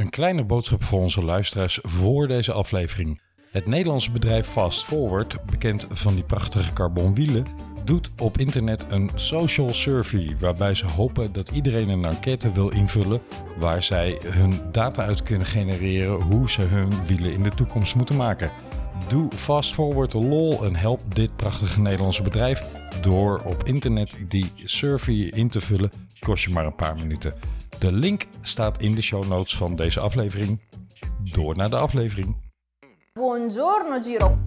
Een kleine boodschap voor onze luisteraars voor deze aflevering. Het Nederlandse bedrijf Fast Forward, bekend van die prachtige carbonwielen, doet op internet een social survey waarbij ze hopen dat iedereen een enquête wil invullen waar zij hun data uit kunnen genereren hoe ze hun wielen in de toekomst moeten maken. Doe Fast Forward lol en help dit prachtige Nederlandse bedrijf door op internet die survey in te vullen. Kost je maar een paar minuten. De link staat in de show notes van deze aflevering. Door naar de aflevering. Buongiorno Giro.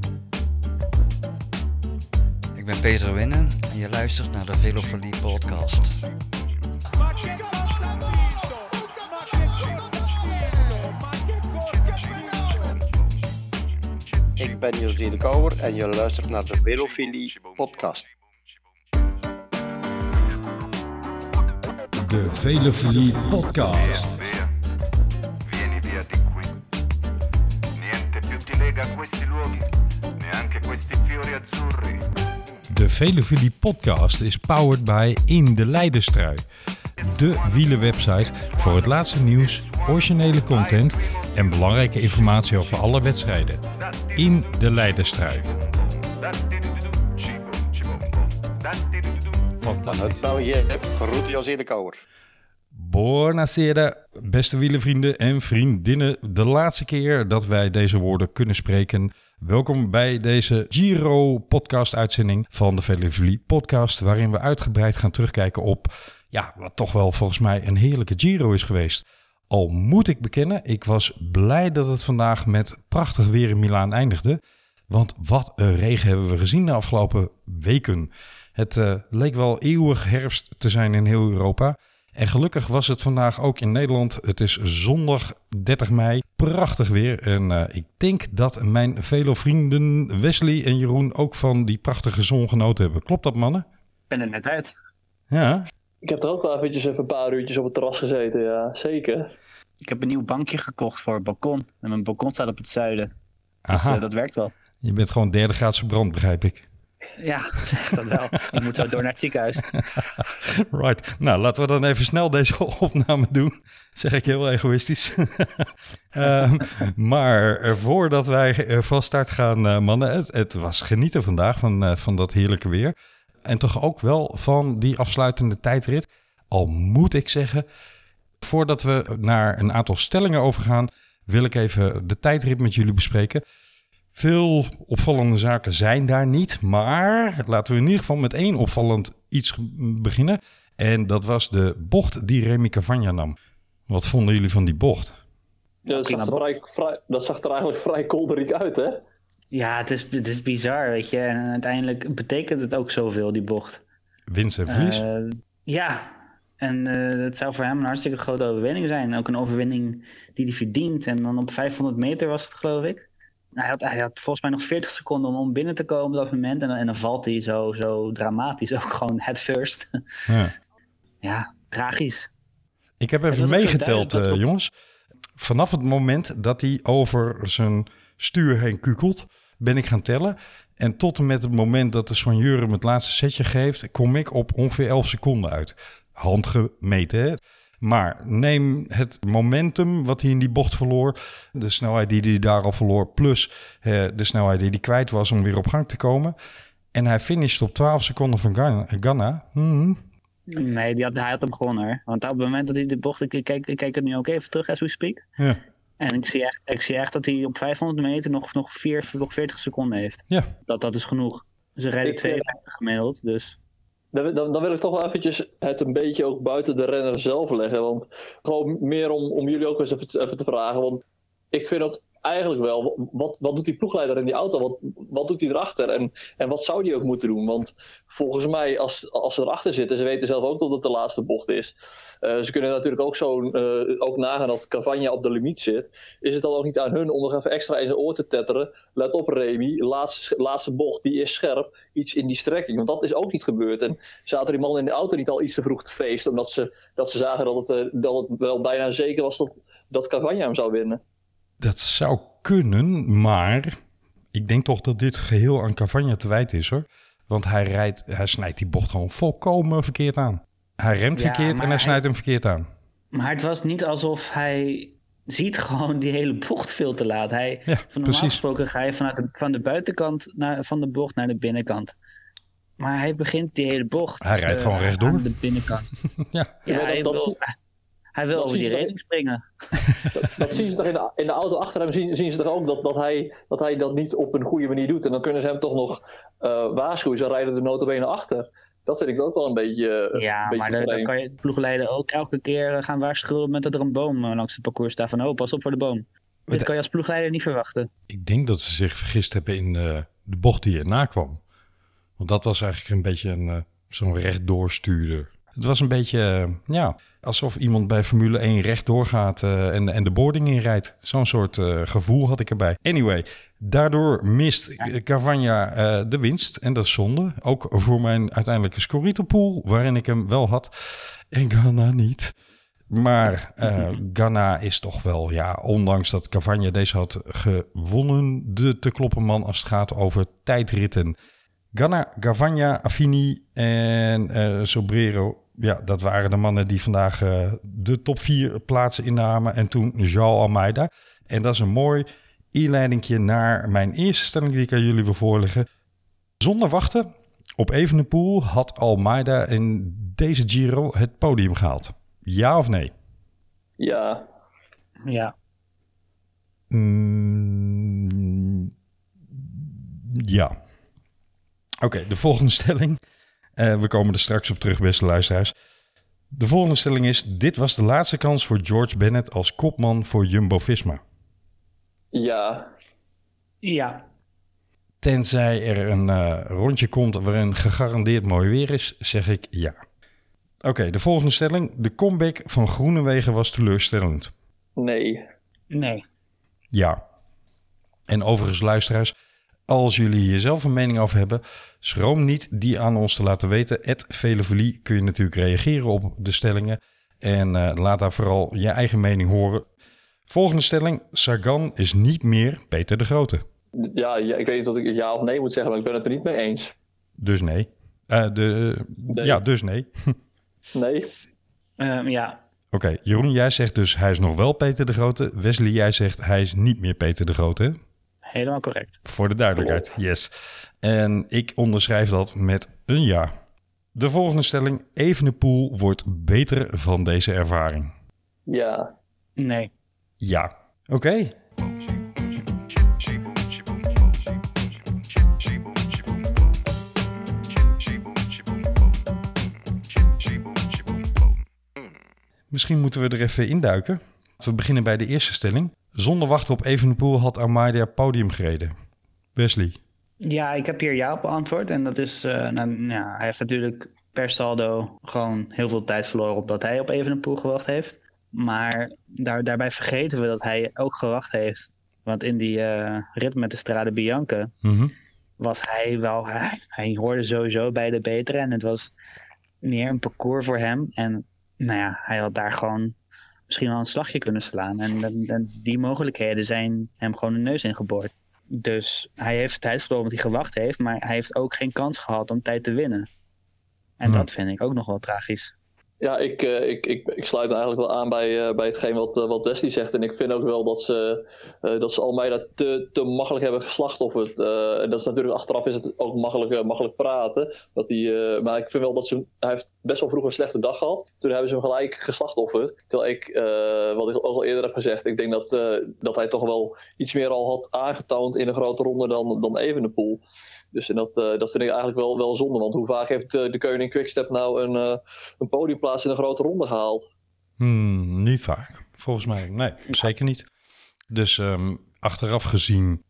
Ik ben Peter Winnen en je luistert naar de Velofolie podcast. Ik ben José de Kouwer en je luistert naar de Velofilie podcast. De Velofilie podcast. Vieni via di qui. Niente più ti lega a questi luoghi, neanche questi fiori azzurri. De Velofilie podcast is powered by In de Leidenstrui. De wielenwebsite voor het laatste nieuws, originele content en belangrijke informatie over alle wedstrijden. In de Leidenstrui. Fantastisch. Uit België, groet José de Kouwer. Buonasera, beste wielenvrienden en vriendinnen. De laatste keer dat wij deze woorden kunnen spreken. Welkom bij deze Giro podcast uitzending van de Velofilie podcast. Waarin we uitgebreid gaan terugkijken op, ja, wat toch wel volgens mij een heerlijke Giro is geweest. Al moet ik bekennen, ik was blij dat het vandaag met prachtig weer in Milaan eindigde. Want wat een regen hebben we gezien de afgelopen weken. Het eh, leek wel eeuwig herfst te zijn in heel Europa. En gelukkig was het vandaag ook in Nederland. Het is zondag 30 mei. Prachtig weer. En eh, ik denk dat mijn vele vrienden Wesley en Jeroen ook van die prachtige zon genoten hebben. Klopt dat, mannen? Ik ben er net uit. Ja. Ik heb er ook wel eventjes even een paar uurtjes op het terras gezeten, ja, zeker. Ik heb een nieuw bankje gekocht voor het balkon. En mijn balkon staat op het zuiden. Dus Aha. eh, dat werkt wel. Je bent gewoon derde graadse brand, begrijp ik. Ja, zeg dat wel. Ik moet zo door naar het ziekenhuis. Right. Nou, laten we dan even snel deze opname doen. Zeg ik heel egoïstisch. Ehm, maar voordat wij eh, van start gaan, eh, mannen. Het, het was genieten vandaag van, eh, van dat heerlijke weer. En toch ook wel van die afsluitende tijdrit. Al moet ik zeggen, voordat we naar een aantal stellingen overgaan, wil ik even de tijdrit met jullie bespreken. Veel opvallende zaken zijn daar niet, maar laten we in ieder geval met één opvallend iets beginnen. En dat was de bocht die Remy Cavagna nam. Wat vonden jullie van die bocht? Ja, dat, zag er bocht. vrij, vrij, dat zag er eigenlijk vrij kolderiek uit, hè? Ja, het is, het is bizar, weet je. En uiteindelijk betekent het ook zoveel, die bocht. Winst en verlies? Eh, ja, en eh, het zou voor hem een hartstikke grote overwinning zijn. Ook een overwinning die hij verdient. En dan op 500 meter was het, geloof ik. Hij had, hij had volgens mij nog 40 seconden om, om binnen te komen op dat moment. En, dan- en dan valt hij zo, zo dramatisch ook gewoon head first. ja. ja, tragisch. Ik heb Het even meegeteld, eh, jongens. Vanaf het moment dat hij over zijn stuur heen kukelt, ben ik gaan tellen. En tot en met het moment dat de soigneur hem het laatste setje geeft, kom ik op ongeveer 11 seconden uit. Handgemeten, hè? Maar neem het momentum wat hij in die bocht verloor, de snelheid die hij daar al verloor, plus eh, de snelheid die hij kwijt was om weer op gang te komen. En hij finisht op 12 seconden van Ghana. Ghana. Hmm. Nee, die had, hij had hem gewonnen hoor. Want op het moment dat hij de bocht... Ik kijk, ik kijk het nu ook even terug as we speak. Ja. En ik zie echt, ik zie echt dat hij op 500 meter nog, nog, vier, nog 40 seconden heeft. ja, Dat, dat is genoeg. Ze rijden Ik, eh, 52 gemiddeld, dus... Dan, dan, wil ik toch wel eventjes het een beetje ook buiten de renner zelf leggen. Want gewoon meer om, om jullie ook eens even, even te vragen. Want ik vind ook eigenlijk wel, wat, wat doet die ploegleider in die auto? Wat, wat doet hij erachter? En, en wat zou die ook moeten doen? Want volgens mij, als, als ze erachter zitten, ze weten zelf ook dat het de laatste bocht is. Eh, ze kunnen natuurlijk ook zo eh, ook nagaan dat Cavagna op de limiet zit. Is het dan ook niet aan hun om nog even extra in zijn oor te tetteren? Let op, Remy, laatste, laatste bocht, die is scherp. Iets in die strekking. Want dat is ook niet gebeurd. En zaten die mannen in de auto niet al iets te vroeg te feesten, omdat ze, dat ze zagen dat het, eh, dat het wel bijna zeker was dat, dat Cavagna hem zou winnen? Dat zou kunnen, maar ik denk toch dat dit geheel aan Cavagna te wijten is hoor. Want hij, rijdt, hij snijdt die bocht gewoon volkomen verkeerd aan. Hij remt Ja, verkeerd en hij hij- snijdt hem verkeerd aan. Maar het was niet alsof hij ziet gewoon die hele bocht veel te laat. Hij, Ja, van normaal precies. gesproken ga je vanuit de, van de buitenkant naar, van de bocht naar de binnenkant. Maar hij begint die hele bocht. Hij rijdt eh, gewoon rechtdoor. Aan de binnenkant. Ja, Ja, Ja, dat- hij, dat wil, zie- hij wil dat over die reling springen. Dat zien ze toch in de, in de auto achter hem, zien, zien ze toch ook dat, dat, hij, dat hij dat niet op een goede manier doet. En dan kunnen ze hem toch nog eh, waarschuwen. Ze rijden de notabene achter. Dat vind ik ook wel een beetje. eh, Ja, een beetje maar dan, kan je de ploegleider ook elke keer eh, gaan waarschuwen moment dat er een boom langs het parcours staat. Van, oh, pas op voor de boom. Dit kan je als ploegleider niet verwachten. ik denk dat ze zich vergist hebben in eh, de bocht die erna kwam. Want dat was eigenlijk een beetje een, zo'n rechtdoorstuurder. Het was een beetje, eh, ja, alsof iemand bij Formule 1 rechtdoor gaat eh, en, en de boarding inrijdt. Zo'n soort eh, gevoel had ik erbij. Anyway, daardoor mist Cavagna de winst. En dat is zonde. Ook voor mijn uiteindelijke Scorito-pool, waarin ik hem wel had. En Ghana niet. Maar Ghana is toch wel, ja, ondanks dat Cavagna deze had gewonnen, de te kloppen man als het gaat over tijdritten. Ghana, Cavagna, Affini en Sobrero. Ja, dat waren de mannen die vandaag eh, de top vier plaatsen innamen. En toen João Almeida. En dat is een mooi inleidingje naar mijn eerste stelling die ik aan jullie wil voorleggen. Zonder wachten op Evenepoel had Almeida in deze Giro het podium gehaald. Ja of nee? Ja, Ja, Mm, ja. Oké, de volgende stelling. Eh, we komen er straks op terug, beste luisteraars. De volgende stelling is: Dit was de laatste kans voor George Bennett als kopman voor Jumbo Visma. ja, ja, Tenzij er een eh, rondje komt waarin gegarandeerd mooi weer is, zeg ik ja. Oké, de volgende stelling. De comeback van Groenewegen was teleurstellend. nee. nee. Ja. En overigens, luisteraars, als jullie hier zelf een mening over hebben, schroom niet die aan ons te laten weten. Het Velevolie kun je natuurlijk reageren op de stellingen. En eh, laat daar vooral je eigen mening horen. Volgende stelling. Sagan is niet meer Peter de Grote. Ja, ja, ik weet niet of ik ja of nee moet zeggen, maar ik ben het er niet mee eens. Dus nee. Eh, de, Nee. Ja, dus nee. Nee. Ehm, ja, Oké, Jeroen, jij zegt dus hij is nog wel Peter de Grote. Wesley, jij zegt hij is niet meer Peter de Grote. Helemaal correct. Voor de duidelijkheid, yes. En ik onderschrijf dat met een ja. De volgende stelling. Evenepoel wordt beter van deze ervaring. Ja. Nee. Ja. Oké. Misschien moeten we er even induiken. We beginnen bij de eerste stelling. Zonder wachten op Evenepoel had Armada podium gereden. Wesley. Ja, ik heb hier ja op beantwoord. En dat is, eh, nou, ja, hij heeft natuurlijk per saldo gewoon heel veel tijd verloren omdat hij op Evenepoel gewacht heeft. Maar daar, daarbij vergeten we dat hij ook gewacht heeft. Want in die eh, rit met de Strade Bianca Mhm. was hij wel, hij, hij hoorde sowieso bij de betere. En het was meer een parcours voor hem. En nou ja, hij had daar gewoon misschien wel een slagje kunnen slaan. En, en- en die mogelijkheden zijn hem gewoon de neus ingeboord. Dus hij heeft tijd verloren omdat hij gewacht heeft, maar hij heeft ook geen kans gehad om tijd te winnen. En dat vind ik ook nog wel tragisch. Ja, ik, eh, ik, ik, ik sluit me eigenlijk wel aan bij, eh, bij hetgeen wat, eh, wat Wesley zegt. En ik vind ook wel dat ze, eh dat ze Almeida te, te makkelijk hebben geslachtofferd. Eh en dat is natuurlijk achteraf is het ook makkelijk, makkelijk praten. Dat die, eh, maar ik vind wel dat ze. Hij heeft best wel vroeg een slechte dag gehad. Toen hebben ze hem gelijk geslachtofferd. Terwijl ik, eh, wat ik al eerder heb gezegd, ik denk dat, eh, dat hij toch wel iets meer al had aangetoond in een grote ronde dan, dan Evenepoel. Dus en dat, eh, dat vind ik eigenlijk wel, wel zonde. Want hoe vaak heeft de Koning Quickstep nou een, een podiumplaats in een grote ronde gehaald? Hmm, niet vaak. Volgens mij, nee, zeker niet. Dus ehm, achteraf gezien,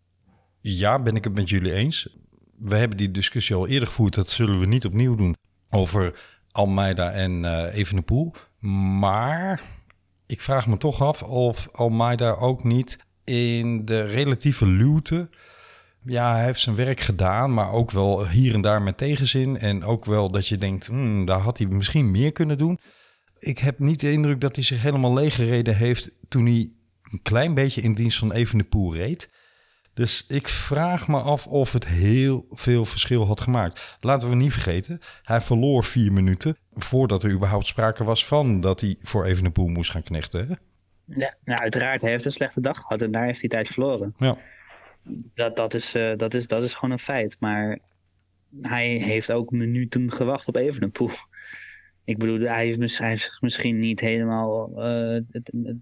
ja, ben ik het met jullie eens. We hebben die discussie al eerder gevoerd. Dat zullen we niet opnieuw doen. Over Almeida en eh Evenepoel. Maar ik vraag me toch af of Almeida ook niet in de relatieve luwte... Ja, hij heeft zijn werk gedaan, maar ook wel hier en daar met tegenzin. En ook wel dat je denkt, hmm, daar had hij misschien meer kunnen doen. Ik heb niet de indruk dat hij zich helemaal leeggereden heeft toen hij een klein beetje in dienst van Evenepoel reed. Dus ik vraag me af of het heel veel verschil had gemaakt. Laten we niet vergeten, hij verloor vier minuten voordat er überhaupt sprake was van dat hij voor Evenepoel moest gaan knechten. hè? Ja, nou, uiteraard, hij heeft een slechte dag gehad en daar heeft hij tijd verloren. Ja. Dat, dat, is, eh, dat, is, dat is gewoon een feit. Maar hij heeft ook minuten gewacht op Evenepoel. Ik bedoel, hij heeft, hij heeft misschien niet helemaal eh,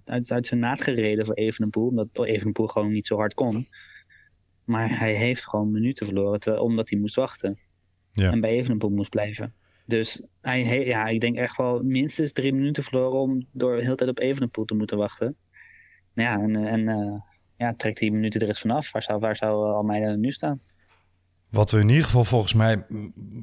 uit, uit zijn naad gereden voor Evenepoel. Omdat Evenepoel gewoon niet zo hard kon. Maar hij heeft gewoon minuten verloren terwijl, omdat hij moest wachten. Ja. En bij Evenepoel moest blijven. Dus hij, he- ja, ik denk echt wel minstens drie minuten verloren om door de hele tijd op Evenepoel te moeten wachten. Nou ja, en, eh, en eh, ja, trekt die minuten er eens vanaf. Waar zou, waar zou eh, Almeida nu staan? Wat we in ieder geval volgens mij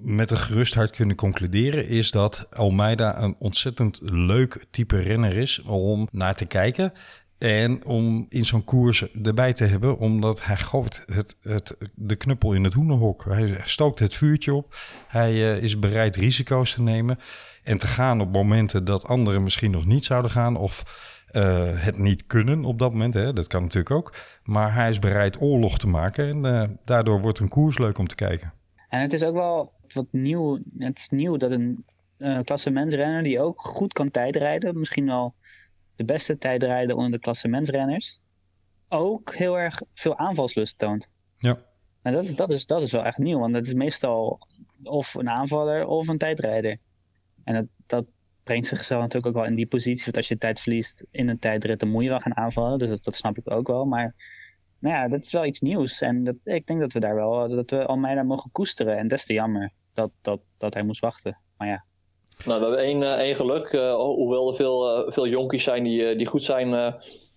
met een gerust hart kunnen concluderen, is dat Almeida een ontzettend leuk type renner is om naar te kijken. En om in zo'n koers erbij te hebben, omdat hij gooit het, het, de knuppel in het hoenderhok. Hij stookt het vuurtje op. Hij eh, is bereid risico's te nemen en te gaan op momenten dat anderen misschien nog niet zouden gaan. Of eh, het niet kunnen op dat moment. Hè? Dat kan natuurlijk ook. Maar hij is bereid oorlog te maken. En eh, daardoor wordt een koers leuk om te kijken. En het is ook wel wat nieuw. Het is nieuw dat een eh klassementsrenner die ook goed kan tijdrijden, misschien wel de beste tijdrijder onder de klassementsrenners, ook heel erg veel aanvalslust toont. Ja. En dat is, dat, is, dat is wel echt nieuw, want het is meestal of een aanvaller of een tijdrijder. En dat, dat brengt zichzelf natuurlijk ook wel in die positie, want als je tijd verliest in een tijdrit, dan moet je wel gaan aanvallen. Dus dat, dat snap ik ook wel. Maar nou ja, dat is wel iets nieuws. En dat, ik denk dat we daar wel, dat we Almeida mogen koesteren. En des te jammer dat, dat, dat hij moest wachten. Maar ja, Nou, we hebben één, eh, geluk. eh, hoewel er veel, eh, veel jonkies zijn die, die goed zijn.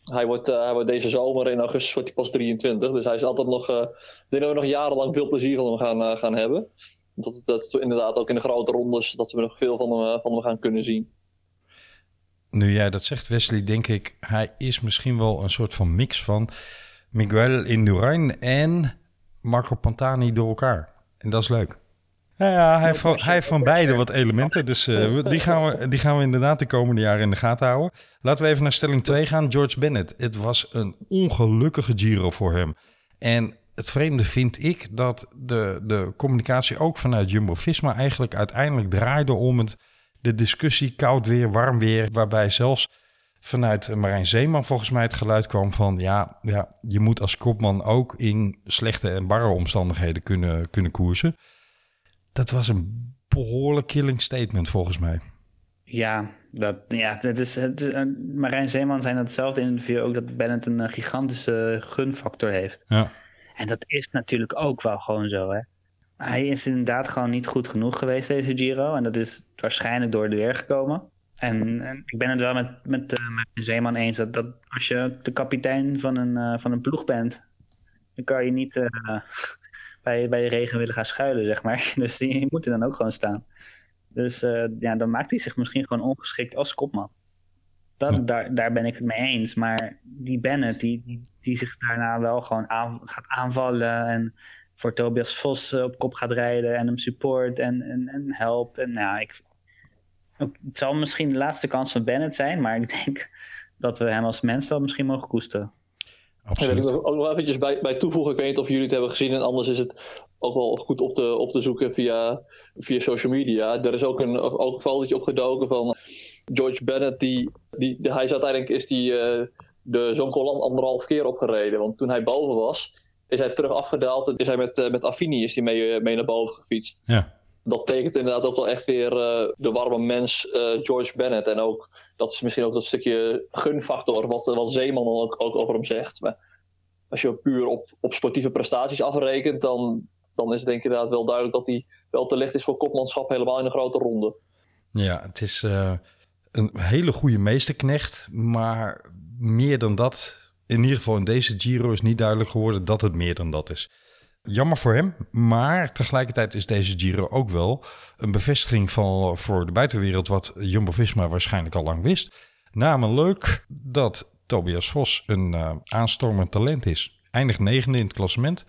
hij, wordt, hij wordt deze zomer in augustus wordt hij pas 23. Dus hij is altijd nog. eh, ik denk dat we nog jarenlang veel plezier van hem gaan, gaan hebben. Dat, dat inderdaad ook in de grote rondes. Dat we nog veel van hem, van hem gaan kunnen zien. Nu jij dat zegt, Wesley, denk ik, hij is misschien wel een soort van mix van Miguel Indurain en Marco Pantani door elkaar. En dat is leuk. Ja, ja hij, heeft van, hij heeft van beide wat elementen. Dus eh, die, gaan we, die gaan we inderdaad de komende jaren in de gaten houden. Laten we even naar stelling 2 gaan. George Bennett. Het was een ongelukkige Giro voor hem. En het vreemde vind ik dat de, de communicatie ook vanuit Jumbo-Visma eigenlijk uiteindelijk draaide om het, de discussie koud weer, warm weer. Waarbij zelfs vanuit Marijn Zeeman volgens mij het geluid kwam van... ja, ja je moet als kopman ook in slechte en barre omstandigheden kunnen, kunnen koersen. Dat was een behoorlijk killing statement volgens mij. ja, dat, ja dat is, het, eh, Marijn Zeeman zei in hetzelfde interview ook dat Bennett een eh, gigantische gunfactor heeft. Ja. En dat is natuurlijk ook wel gewoon zo, hè. Hij is inderdaad gewoon niet goed genoeg geweest, deze Giro. En dat is waarschijnlijk door de weer gekomen. En, en ik ben het wel met, met, eh, met Zeeman eens dat, dat als je de kapitein van een, van een ploeg bent, dan kan je niet bij, bij de regen willen gaan schuilen, zeg maar. Dus je, moet er dan ook gewoon staan. Dus eh, ja, dan maakt hij zich misschien gewoon ongeschikt als kopman. Dat, Ja. daar, daar ben ik het mee eens. Maar die Bennett, die, die, die zich daarna wel gewoon aan, gaat aanvallen. En voor Tobias Vos eh, op kop gaat rijden. En hem support en, en, en helpt. En ja, ik, het zal misschien de laatste kans van Bennett zijn. Maar ik denk dat we hem als mens wel misschien mogen koesteren. Ja, wil ik Absoluut. ook nog eventjes bij, bij toevoegen. Ik weet niet of jullie het hebben gezien. En anders is het ook wel goed op te, op te zoeken via, via social media. Er is ook een, ook een fotootje opgedoken van George Bennett. Die, die, die- hij is uiteindelijk is die, eh, de Zonkolan anderhalf keer opgereden. Want toen hij boven was, is hij terug afgedaald. En is hij met, eh, met Affini is hij mee, eh, mee naar boven gefietst. Ja. Dat tekent inderdaad ook wel echt weer eh, de warme mens eh, George Bennett. En ook, dat is misschien ook dat stukje gunfactor wat, Zeeman ook, ook over hem zegt. Maar als je puur op, op sportieve prestaties afrekent, dan, dan is het denk ik inderdaad wel duidelijk dat hij wel te licht is voor kopmanschap helemaal in een grote ronde. Ja, het is eh, een hele goede meesterknecht. Maar meer dan dat, in ieder geval in deze Giro, is niet duidelijk geworden dat het meer dan dat is. Jammer voor hem, maar tegelijkertijd is deze Giro ook wel een bevestiging van, voor de buitenwereld wat Jumbo-Visma waarschijnlijk al lang wist. Namelijk dat Tobias Vos een eh, aanstormend talent is. Eindigt negende in het klassement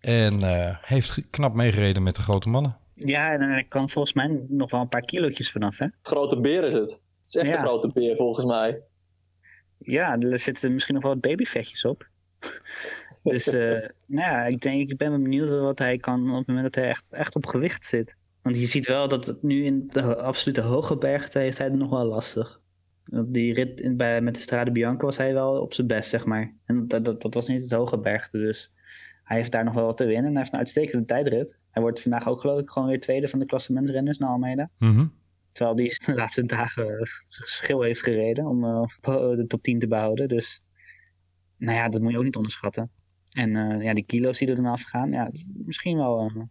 en eh, heeft knap meegereden met de grote mannen. Ja, en er kan volgens mij nog wel een paar kilootjes vanaf, hè? Grote beer is het. Het is echt Ja. een grote beer volgens mij. Ja, er zitten misschien nog wel wat babyvetjes op. dus eh, nou ja, ik, denk, ik ben benieuwd wat hij kan op het moment dat hij echt, echt op gewicht zit. Want je ziet wel dat het nu in de absolute hoge bergte heeft hij het nog wel lastig. Op die rit in, bij, met de Strade Bianca was hij wel op zijn best, zeg maar. En dat, dat, dat was niet het hoge bergte, dus hij heeft daar nog wel wat te winnen. En hij heeft een uitstekende tijdrit. Hij wordt vandaag ook geloof ik gewoon weer tweede van de klassementsrenners naar Almeida. Mhm. Terwijl die de laatste dagen eh, schil heeft gereden om eh, de top 10 te behouden. Dus nou ja, dat moet je ook niet onderschatten. En eh, ja, die kilo's die er dan afgaan, ja, misschien wel eh,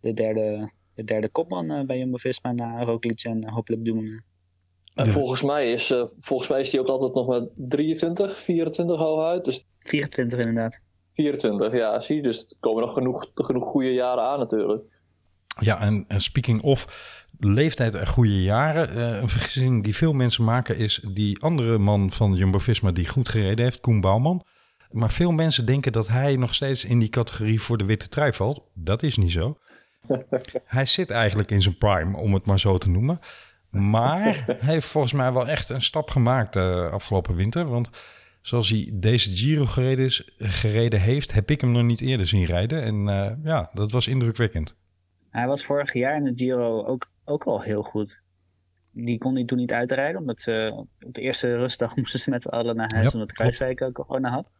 de, derde, de derde kopman eh, bij Jumbo-Visma na Roglic en hopelijk Dumoulin. En Ja. volgens, mij is, eh, volgens mij is hij ook altijd nog met 23, 24 hooguit. Dus 24 inderdaad. 24, ja, zie je. Dus er komen nog genoeg, genoeg goede jaren aan natuurlijk. Ja, en, en speaking of leeftijd en goede jaren. eh, een vergissing die veel mensen maken is die andere man van Jumbo-Visma die goed gereden heeft, Koen Bouwman. Maar veel mensen denken dat hij nog steeds in die categorie voor de witte trui valt. Dat is niet zo. hij zit eigenlijk in zijn prime, om het maar zo te noemen. Maar hij heeft volgens mij wel echt een stap gemaakt eh, afgelopen winter. Want zoals hij deze Giro gereden, is, gereden heeft, heb ik hem nog niet eerder zien rijden. En eh, ja, dat was indrukwekkend. Hij was vorig jaar in de Giro ook, ook al heel goed. Die kon hij toen niet uitrijden, omdat ze op de eerste rustdag moesten ze met z'n allen naar huis, Ja, omdat. Kruiswijk ook corona had.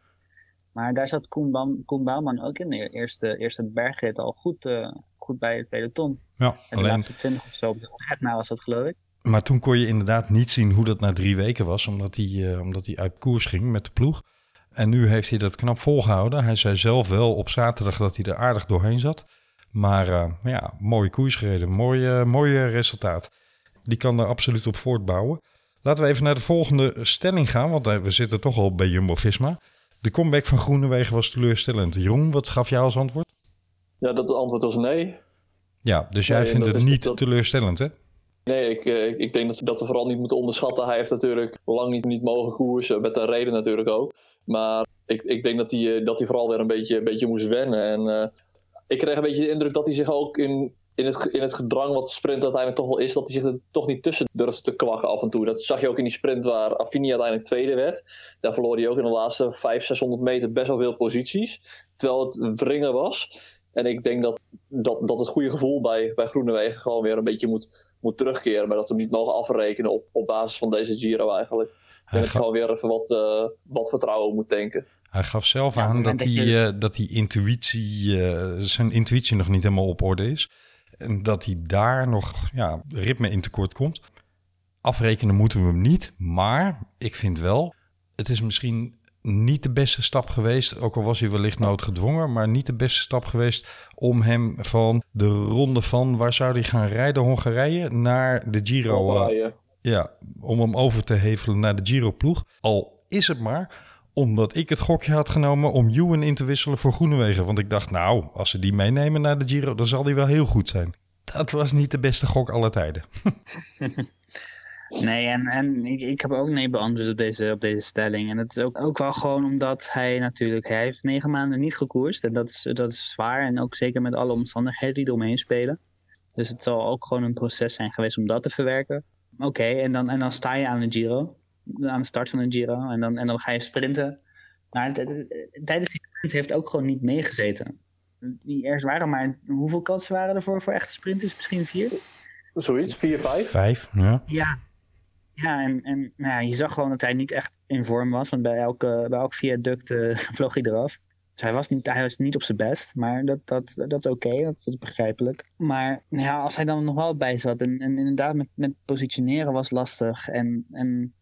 Maar daar zat Koen, Baum, Koen Bouwman ook in de eerste, eerste bergrit al goed, eh, goed bij het peloton. Ja, En de alleen laatste 20 of zo, Etna was dat geloof ik. Maar toen kon je inderdaad niet zien hoe dat na drie weken was, omdat hij, eh, omdat hij uit koers ging met de ploeg. En nu heeft hij dat knap volgehouden. Hij zei zelf wel op zaterdag dat hij er aardig doorheen zat. Maar eh, ja, mooie koers gereden, mooi, eh, mooi resultaat. Die kan er absoluut op voortbouwen. Laten we even naar de volgende stelling gaan, want we zitten toch al bij Jumbo-Visma. De comeback van Groenewegen was teleurstellend. Jeroen, wat gaf jou als antwoord? Ja, dat antwoord was nee. Ja, dus jij Nee, vindt het niet dat- teleurstellend, hè? Nee, ik, eh, ik denk dat we, dat vooral niet moeten onderschatten. Hij heeft natuurlijk lang niet, niet mogen koersen, met een reden natuurlijk ook. Maar ik, ik denk dat hij, eh, dat hij vooral weer een beetje, een beetje moest wennen. En eh, ik kreeg een beetje de indruk dat hij zich ook in, in, het, in het gedrang wat de sprint uiteindelijk toch wel is, dat hij zich er toch niet tussen durfde te kwakken af en toe. Dat zag je ook in die sprint waar Affini uiteindelijk tweede werd. Daar verloor hij ook in de laatste 500, 600 meter best wel veel posities. Terwijl het wringen was. En ik denk dat, dat, dat het goede gevoel bij, bij Groenewegen gewoon weer een beetje moet, moet terugkeren. Maar dat we hem niet mogen afrekenen op, op basis van deze Giro eigenlijk. Ik Hij, ga- je gewoon weer even wat, eh, wat vertrouwen moet denken. hij gaf zelf Ja, aan dat, hij, dat je- eh, dat die intuïtie, eh, zijn intuïtie nog niet helemaal op orde is. En dat hij daar nog ja, ritme in tekort komt. Afrekenen moeten we hem niet. Maar ik vind wel, het is misschien niet de beste stap geweest. Ook al was hij wellicht noodgedwongen. Maar niet de beste stap geweest om hem van de ronde van... Waar zou hij gaan rijden? Hongarije? Naar de Giro. Hongarije. ja, om hem over te hevelen naar de Giro-ploeg. Al is het maar omdat ik het gokje had genomen om Ewan in te wisselen voor Groenewegen. Want ik dacht, nou, als ze die meenemen naar de Giro, dan zal die wel heel goed zijn. Dat was niet de beste gok aller tijden. Nee, en, en ik, ik heb ook nee beantwoord op deze, op deze stelling. En dat is ook, ook wel gewoon omdat hij natuurlijk... Hij heeft negen maanden niet gekoerst. En dat is, dat is zwaar. En ook zeker met alle omstandigheden die eromheen spelen. Dus het zal ook gewoon een proces zijn geweest om dat te verwerken. Oké, en, dan, en dan sta je aan de Giro. Aan de start van de Giro. En dan, en dan ga je sprinten. Maar tijdens die sprint heeft ook gewoon niet meegezeten. Die, er waren maar... Hoeveel kansen waren er voor, voor echte sprinters? Misschien vier? Zoiets, 4, 5. Vijf, ja. Ja. Ja, en, en nou ja, je zag gewoon dat hij niet echt in vorm was. Want bij elk, eh, bij elk viaduct eh, vloog hij eraf. Dus hij was niet, hij was niet op zijn best. Maar dat, dat, dat is oké, dat is begrijpelijk. Maar nou ja, als hij dan nog wel bij zat. En, en inderdaad, met, met positioneren was lastig. En, en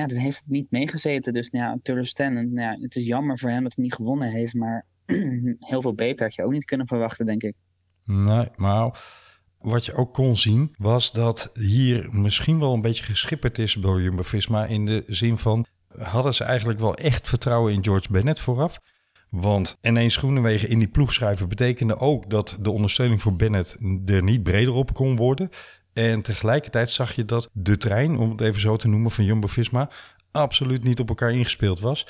ja, dan heeft niet meegezeten. Dus nou ja. Nou ja, het is jammer voor hem dat hij niet gewonnen heeft. Maar heel veel beter had je ook niet kunnen verwachten, denk ik. Nee, maar wat je ook kon zien was dat hier misschien wel een beetje geschipperd is door Jumbo-Visma. In de zin van, hadden ze eigenlijk wel echt vertrouwen in George Bennett vooraf? Want ineens Groenewegen in die ploeg schrijven betekende ook dat de ondersteuning voor Bennett er niet breder op kon worden. En tegelijkertijd zag je dat de trein, om het even zo te noemen, van Jumbo-Visma absoluut niet op elkaar ingespeeld was.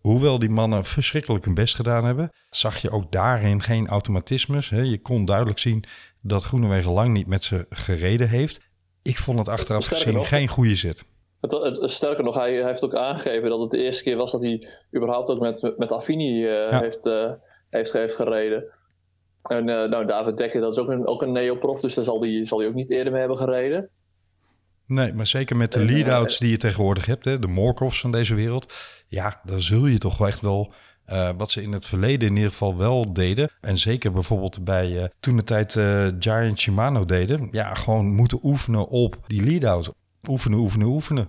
Hoewel die mannen verschrikkelijk hun best gedaan hebben, zag je ook daarin geen automatismes. Je kon duidelijk zien dat Groenewegen lang niet met ze gereden heeft. Ik vond het achteraf gezien geen goede zit. Het, het, sterker nog, hij, hij heeft ook aangegeven dat het de eerste keer was dat hij überhaupt ook met, met Affini eh, Ja. heeft, eh, heeft, heeft gereden. En eh, nou, David Dekker, dat is ook een, ook een neoprof, dus daar zal hij zal hij ook niet eerder mee hebben gereden. Nee, maar zeker met de eh, lead-outs die je tegenwoordig hebt, hè, de Morkovs van deze wereld. Ja, dan zul je toch wel echt wel, eh, wat ze in het verleden in ieder geval wel deden. En zeker bijvoorbeeld bij eh, toen de tijd Giant Shimano deden. Ja, gewoon moeten oefenen op die lead-out. Oefenen, oefenen, oefenen.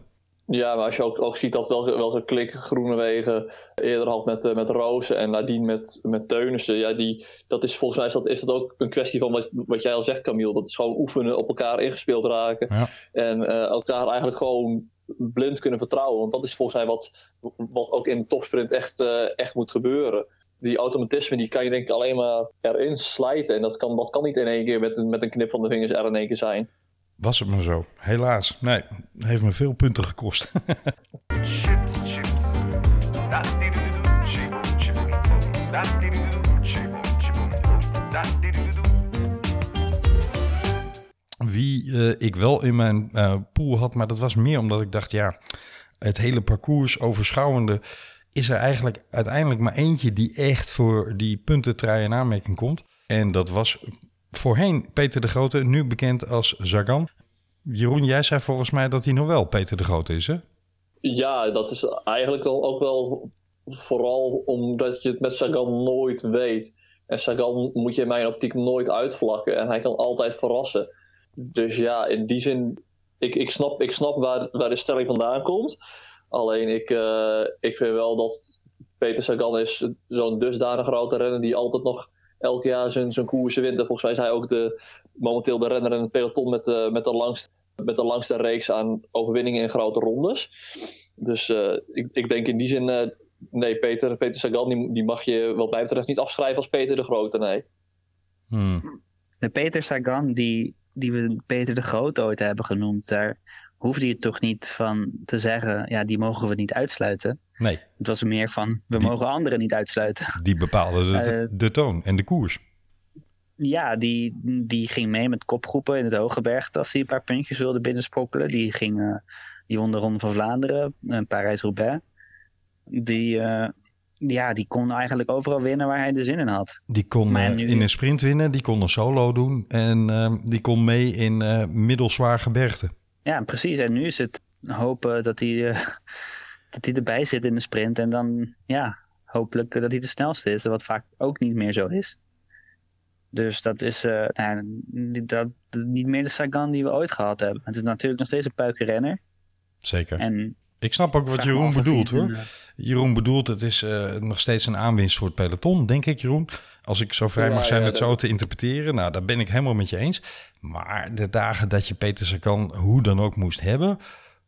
Ja, maar als je ook, ook ziet dat wel, welke klik Groenewegen eerder had met, eh, met Rozen en nadien met, met Teunissen. Ja, die, dat is volgens mij is dat, is dat ook een kwestie van wat, wat jij al zegt, Camille. Dat is gewoon oefenen, op elkaar ingespeeld raken. Ja. En eh, elkaar eigenlijk gewoon blind kunnen vertrouwen. Want dat is volgens mij wat, wat ook in topsprint echt, eh, echt moet gebeuren. Die automatisme die kan je denk ik alleen maar erin slijten. En dat kan, dat kan niet in één keer met, een- met een knip van de vingers er in één keer zijn. Was het maar zo. Helaas. Nee, heeft me veel punten gekost. Wie eh, ik wel in mijn eh, pool had, maar dat was meer omdat ik dacht, ja, het hele parcours overschouwende is er eigenlijk uiteindelijk maar eentje die echt voor die puntentrui in aanmerking komt. En dat was voorheen Peter de Grote, nu bekend als Zagan. Jeroen, jij zei volgens mij dat hij nog wel Peter de Grote is, hè? Ja, dat is eigenlijk wel, ook wel vooral omdat je het met Sagan nooit weet. En Sagan moet je in mijn optiek nooit uitvlakken. En hij kan altijd verrassen. Dus ja, in die zin, ik, ik snap, ik snap waar, waar de stelling vandaan komt. Alleen ik, eh, ik vind wel dat Peter Sagan is zo'n dusdanig grote renner die altijd nog elk jaar zijn, zijn koersen wint. En volgens mij is hij ook de, momenteel de renner in het peloton met de, met de, langste, met de langste reeks aan overwinningen in grote rondes. Dus eh, ik, ik denk in die zin, eh, nee, Peter, Peter Sagan, die, die mag je wat mij betreft niet afschrijven als Peter de Grote, nee. Hmm. De Peter Sagan, die, die we Peter de Groot ooit hebben genoemd, daar hoefde je toch niet van te zeggen, ja, die mogen we niet uitsluiten. Nee, Het was meer van, we Die- mogen anderen niet uitsluiten. die bepaalde de, Eh, de toon en de koers. Ja, die, die ging mee met kopgroepen in het Hogebergte als hij een paar puntjes wilde binnensprokkelen. Die ging, eh, die won de Ronde van Vlaanderen, en Parijs-Roubaix. Die, eh, ja, die kon eigenlijk overal winnen waar hij de zin in had. Die kon eh, nu- in een sprint winnen, die kon een solo doen en eh, die kon mee in eh middelzwaar gebergte. Ja, precies. En nu is het hopen dat hij, eh, dat hij erbij zit in de sprint. En dan, ja, hopelijk dat hij de snelste is. Wat vaak ook niet meer zo is. Dus dat is eh, nou, dat, niet meer de Sagan die we ooit gehad hebben. Het is natuurlijk nog steeds een puikenrenner. Zeker. En Ik snap ook wat Jeroen bedoelt hoor. eh, Jeroen bedoelt, het is eh, nog steeds een aanwinst voor het peloton, denk ik Jeroen. Als ik zo vrij Ja, mag zijn ja, het dat- zo te interpreteren, nou daar ben ik helemaal met je eens. Maar de dagen dat je Peter Sagan hoe dan ook moest hebben,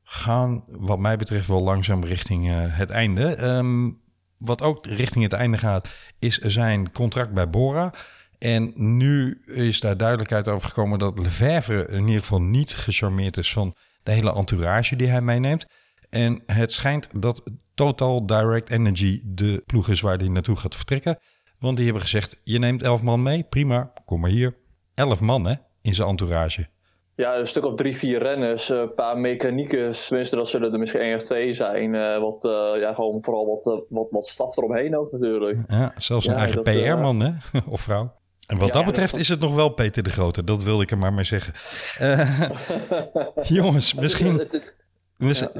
gaan wat mij betreft wel langzaam richting eh, het einde. Ehm, wat ook richting het einde gaat, is zijn contract bij Bora. En nu is daar duidelijkheid over gekomen dat Lefevre in ieder geval niet gecharmeerd is van de hele entourage die hij meeneemt. En het schijnt dat Total Direct Energy de ploeg is waar hij naartoe gaat vertrekken. Want die hebben gezegd, je neemt elf man mee, prima, kom maar hier. Elf man hè, in zijn entourage. Ja, een stuk of drie, vier renners, een paar mechaniekers, tenminste dat zullen er misschien één of twee zijn. eh, wat, eh, ja, gewoon vooral wat, eh, wat, wat staf eromheen ook natuurlijk. Ja, zelfs een Ja, eigen PR-man hè, of vrouw. En wat Ja, dat betreft is het nog wel Peter de Grote, dat wilde ik er maar mee zeggen. Jongens, misschien... Het- het-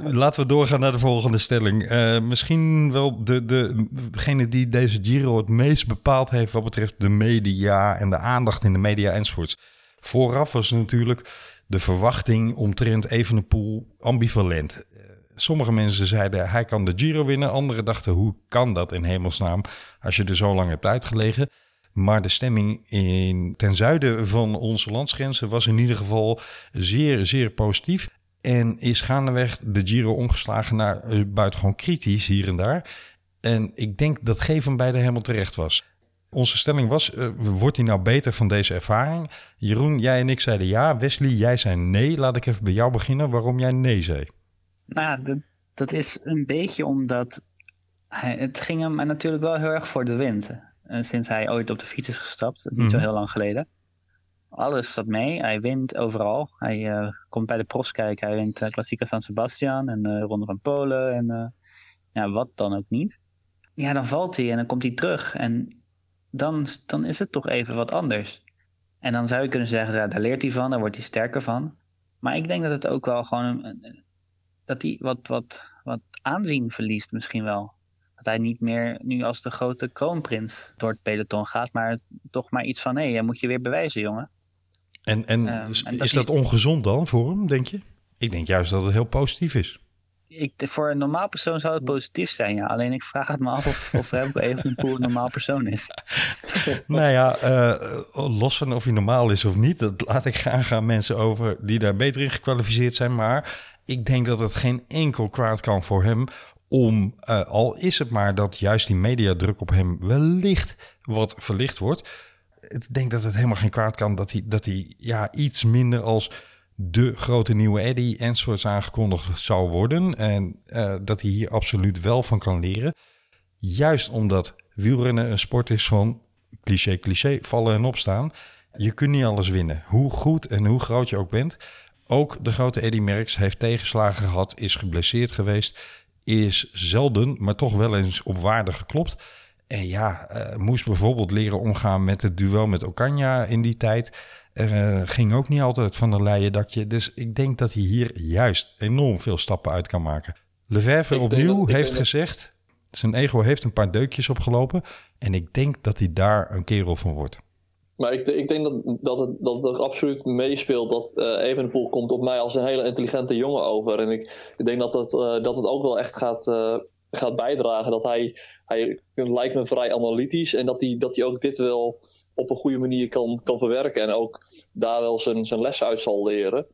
Laten we doorgaan naar de volgende stelling. Eh, misschien wel de, de, degene die deze Giro het meest bepaald heeft wat betreft de media en de aandacht in de media enzovoorts. Vooraf was natuurlijk de verwachting omtrent Evenepoel ambivalent. Eh, Sommige mensen zeiden hij kan de Giro winnen. Anderen dachten hoe kan dat in hemelsnaam als je er zo lang hebt uitgelegen. Maar de stemming in, ten zuiden van onze landsgrenzen was in ieder geval zeer, zeer positief. En is gaandeweg de Giro omgeslagen naar eh, buitengewoon kritisch hier en daar. En ik denk dat geen van beiden helemaal terecht was. Onze stelling was, eh, wordt hij nou beter van deze ervaring? Jeroen, jij en ik zeiden ja. Wesley, jij zei nee. Laat ik even bij jou beginnen waarom jij nee zei. Nou, dat, dat is een beetje omdat hij, het ging hem natuurlijk wel heel erg voor de wind. eh, sinds hij ooit op de fiets is gestapt, niet zo Mhm. heel lang geleden. Alles zat mee, hij wint overal. Hij eh, komt bij de profs kijken, hij wint uh, Klassieker San Sebastian en de Ronde van Polen en eh, ja, wat dan ook niet. Ja, dan valt hij en dan komt hij terug en dan, dan is het toch even wat anders. En dan zou je kunnen zeggen, ja, daar leert hij van, daar wordt hij sterker van. Maar ik denk dat het ook wel gewoon... dat hij wat, wat, wat aanzien verliest misschien wel. Dat hij niet meer nu als de grote kroonprins door het peloton gaat. Maar toch maar iets van... Hé, jij moet je weer bewijzen, jongen. En, en, Ehm, is, dat is dat ongezond dan voor hem, denk je? Ik denk juist dat het heel positief is. Ik, voor een normaal persoon zou het positief zijn, ja. Alleen ik vraag het me af of, of Evenepoel een normaal persoon is. nou ja, eh, los van of hij normaal is of niet, dat laat ik graag aan mensen over die daar beter in gekwalificeerd zijn. Maar ik denk dat het geen enkel kwaad kan voor hem om, eh, al is het maar dat juist die mediadruk op hem wellicht wat verlicht wordt. Ik denk dat het helemaal geen kwaad kan dat hij, dat hij ja, iets minder als de grote nieuwe Eddie enzovoorts aangekondigd zou worden. En eh, dat hij hier absoluut wel van kan leren. Juist omdat wielrennen een sport is van cliché, cliché, vallen en opstaan. Je kunt niet alles winnen. Hoe goed en hoe groot je ook bent. Ook de grote Eddy Merckx heeft tegenslagen gehad, is geblesseerd geweest, is zelden, maar toch wel eens op waarde geklopt. En ja, eh, moest bijvoorbeeld leren omgaan met het duel met Ocaña in die tijd. Eh, ging ook niet altijd van een leien dakje. Dus ik denk dat hij hier juist enorm veel stappen uit kan maken. Denk opnieuw dat- heeft dat- gezegd... zijn ego heeft een paar deukjes opgelopen. En ik denk dat hij daar een kerel van wordt. Maar ik, ik denk dat, dat, het, dat het absoluut meespeelt dat eh Evenepoel komt op mij als een hele intelligente jongen over. En ik, ik denk dat het, eh, dat het ook wel echt gaat, gaat bijdragen. Dat hij, hij lijkt me vrij analytisch en dat hij, dat hij ook dit wel op een goede manier kan, kan verwerken. En ook daar wel zijn, zijn les uit zal leren.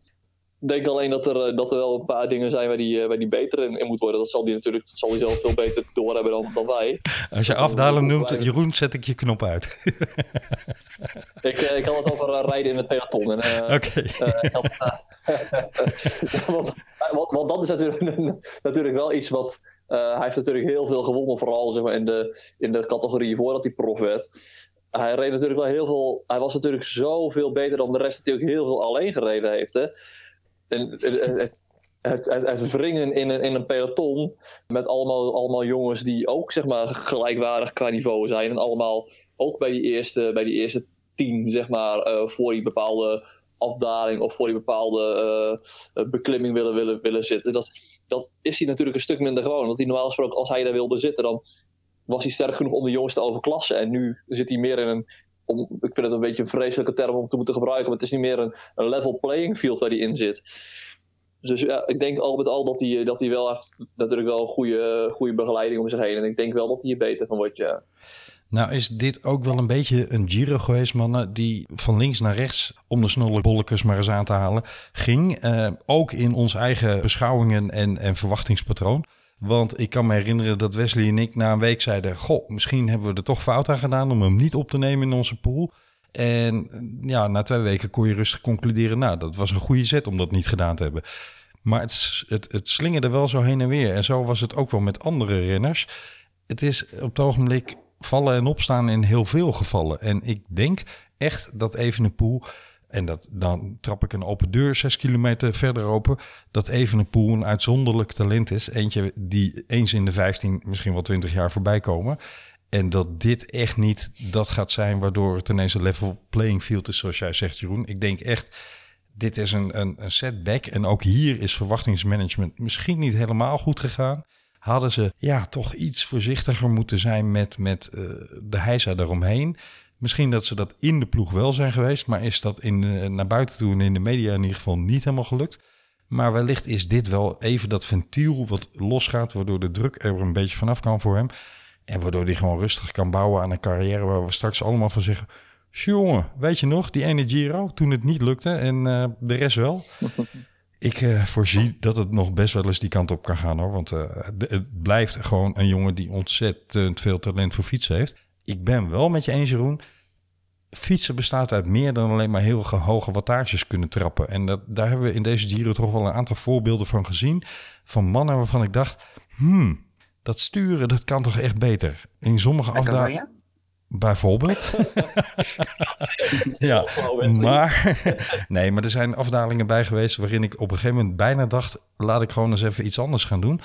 Ik denk alleen dat er, eh, dat er wel een paar dingen zijn waar hij, eh, waar hij beter in, in moet worden. Dat zal hij natuurlijk dat zal hij zelf veel beter doorhebben dan, dan wij. Als je afdalen dat- noemt, Jeroen, zet ik je knop uit. Ik, eh, ik had het over eh, rijden in het peloton. En, eh, Oké. eh, ik had, eh, want, want, dat is natuurlijk, natuurlijk wel iets wat. eh, hij heeft natuurlijk heel veel gewonnen, vooral zeg maar, in, de, in de categorie voordat hij prof werd. Hij reed natuurlijk wel heel veel. Hij was natuurlijk zoveel beter dan de rest, die ook heel veel alleen gereden heeft. Hè? En het, het, het wringen in een, in een peloton met allemaal, allemaal jongens die ook zeg maar, gelijkwaardig qua niveau zijn. En allemaal ook bij die eerste, bij die eerste tien, zeg maar, eh, voor die bepaalde afdaling of voor die bepaalde eh, eh, beklimming willen, willen, willen zitten. Dat, dat is hij natuurlijk een stuk minder gewoon. Want hij normaal gesproken, als hij daar wilde zitten, dan was hij sterk genoeg om de jongens te overklassen. En nu zit hij meer in een. Ik vind het een beetje een vreselijke term om te moeten gebruiken, maar het is niet meer een, een level playing field waar hij in zit. Dus ja, ik denk al met al dat hij, dat hij wel heeft natuurlijk wel goede, goede begeleiding om zich heen. En ik denk wel dat hij hier beter van wordt, ja. Nou is dit ook wel een beetje een Giro geweest, mannen, die van links naar rechts, om de snolle bolletjes maar eens aan te halen, ging. Eh, ook in onze eigen beschouwingen en, en verwachtingspatroon. Want ik kan me herinneren dat Wesley en ik na een week zeiden... Goh, misschien hebben we er toch fout aan gedaan om hem niet op te nemen in onze pool. En ja, na twee weken kon je rustig concluderen... nou, dat was een goede zet om dat niet gedaan te hebben. Maar het, het, het slingerde wel zo heen en weer. En zo was het ook wel met andere renners. Het is op het ogenblik vallen en opstaan in heel veel gevallen. En ik denk echt dat Evenepoel... en dat, dan trap ik een open deur zes kilometer verder open... dat Evenepoel een uitzonderlijk talent is. Eentje die eens in de 15, misschien wel 20 jaar voorbij komen... En dat dit echt niet dat gaat zijn waardoor het ineens een level playing field is, zoals jij zegt, Jeroen. Ik denk echt, dit is een, een, een setback. En ook hier is verwachtingsmanagement misschien niet helemaal goed gegaan. Hadden ze ja, toch iets voorzichtiger moeten zijn met, met uh, de heisa daaromheen. Misschien dat ze dat in de ploeg wel zijn geweest, maar is dat in, uh, naar buiten toe en in de media in ieder geval niet helemaal gelukt. Maar wellicht is dit wel even dat ventiel wat losgaat, waardoor de druk er een beetje vanaf kan voor hem. En waardoor hij gewoon rustig kan bouwen aan een carrière waar we straks allemaal van zeggen... Jongen, weet je nog, die ene Giro, toen het niet lukte en uh, de rest wel. Ik uh, voorzie dat het nog best wel eens die kant op kan gaan hoor. Want uh, het blijft gewoon een jongen die ontzettend veel talent voor fietsen heeft. Ik ben wel met je eens Jeroen. Fietsen bestaat uit meer dan alleen maar heel hoge wattages kunnen trappen. En dat, daar hebben we in deze Giro toch wel een aantal voorbeelden van gezien. Van mannen waarvan ik dacht, hmm, dat sturen, dat kan toch echt beter. In sommige afdalingen. Bijvoorbeeld. ja, maar, nee, maar er zijn afdalingen bij geweest waarin ik op een gegeven moment bijna dacht: laat ik gewoon eens even iets anders gaan doen.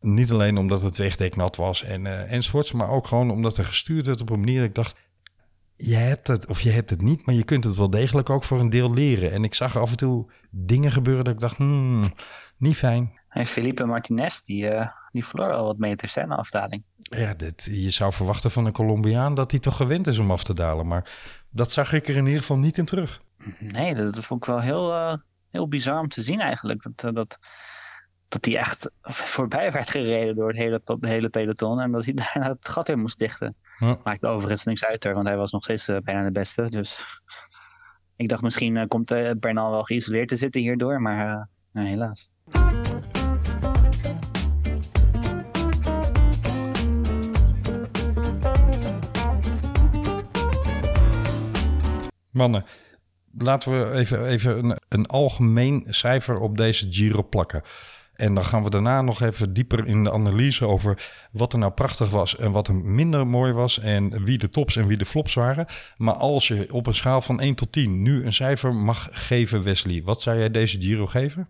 Niet alleen omdat het wegdek nat was en uh, enzovoorts, maar ook gewoon omdat er gestuurd werd op een manier dat ik dacht: je hebt het of je hebt het niet, maar je kunt het wel degelijk ook voor een deel leren. En ik zag af en toe dingen gebeuren dat ik dacht, hmm, niet fijn. En Felipe Martinez, die, eh, die verloor al wat meters hè, afdaling. Ja, dit, je zou verwachten van een Colombiaan dat hij toch gewend is om af te dalen. Maar dat zag ik er in ieder geval niet in terug. Nee, dat, dat vond ik wel heel, eh, heel bizar om te zien eigenlijk. Dat, eh, dat, dat hij echt voorbij werd gereden door het hele, hele peloton. En dat hij daarna het gat weer moest dichten. Ja. Maakt overigens niks uit hoor, want hij was nog steeds eh, bijna de beste. Dus ik dacht misschien komt Bernal wel geïsoleerd te zitten hierdoor. Maar nee, helaas. Mannen, laten we even, even een, een algemeen cijfer op deze Giro plakken. En dan gaan we daarna nog even dieper in de analyse over wat er nou prachtig was en wat er minder mooi was en wie de tops en wie de flops waren. Maar als je op een schaal van 1 tot 10 nu een cijfer mag geven, Wesley, wat zou jij deze Giro geven?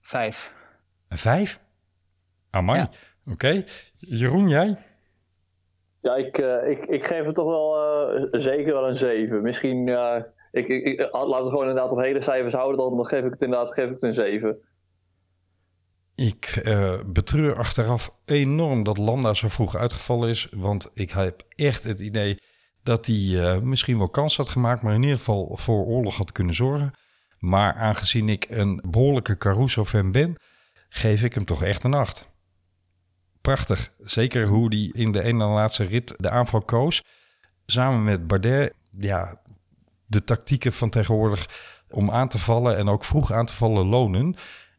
Vijf. Een 5? Amai. Ja. Oké. Jeroen, jij? Ja, ik, eh, ik, ik geef het toch wel eh, zeker wel een 7. Misschien, ja, ik, ik, ik- laten we gewoon inderdaad op hele cijfers houden, dan, geef ik het inderdaad geef ik het een 7. Ik eh, betreur achteraf enorm dat Landa zo vroeg uitgevallen is. Want ik heb echt het idee dat hij misschien wel kans had gemaakt, maar in ieder geval voor oorlog had kunnen zorgen. Maar aangezien ik een behoorlijke Caruso-fan ben, geef ik hem toch echt een 8. Prachtig. Zeker hoe hij in de ene laatste rit de aanval koos. Samen met Bardet. Ja, de tactieken van tegenwoordig om aan te vallen en ook vroeg aan te vallen lonen.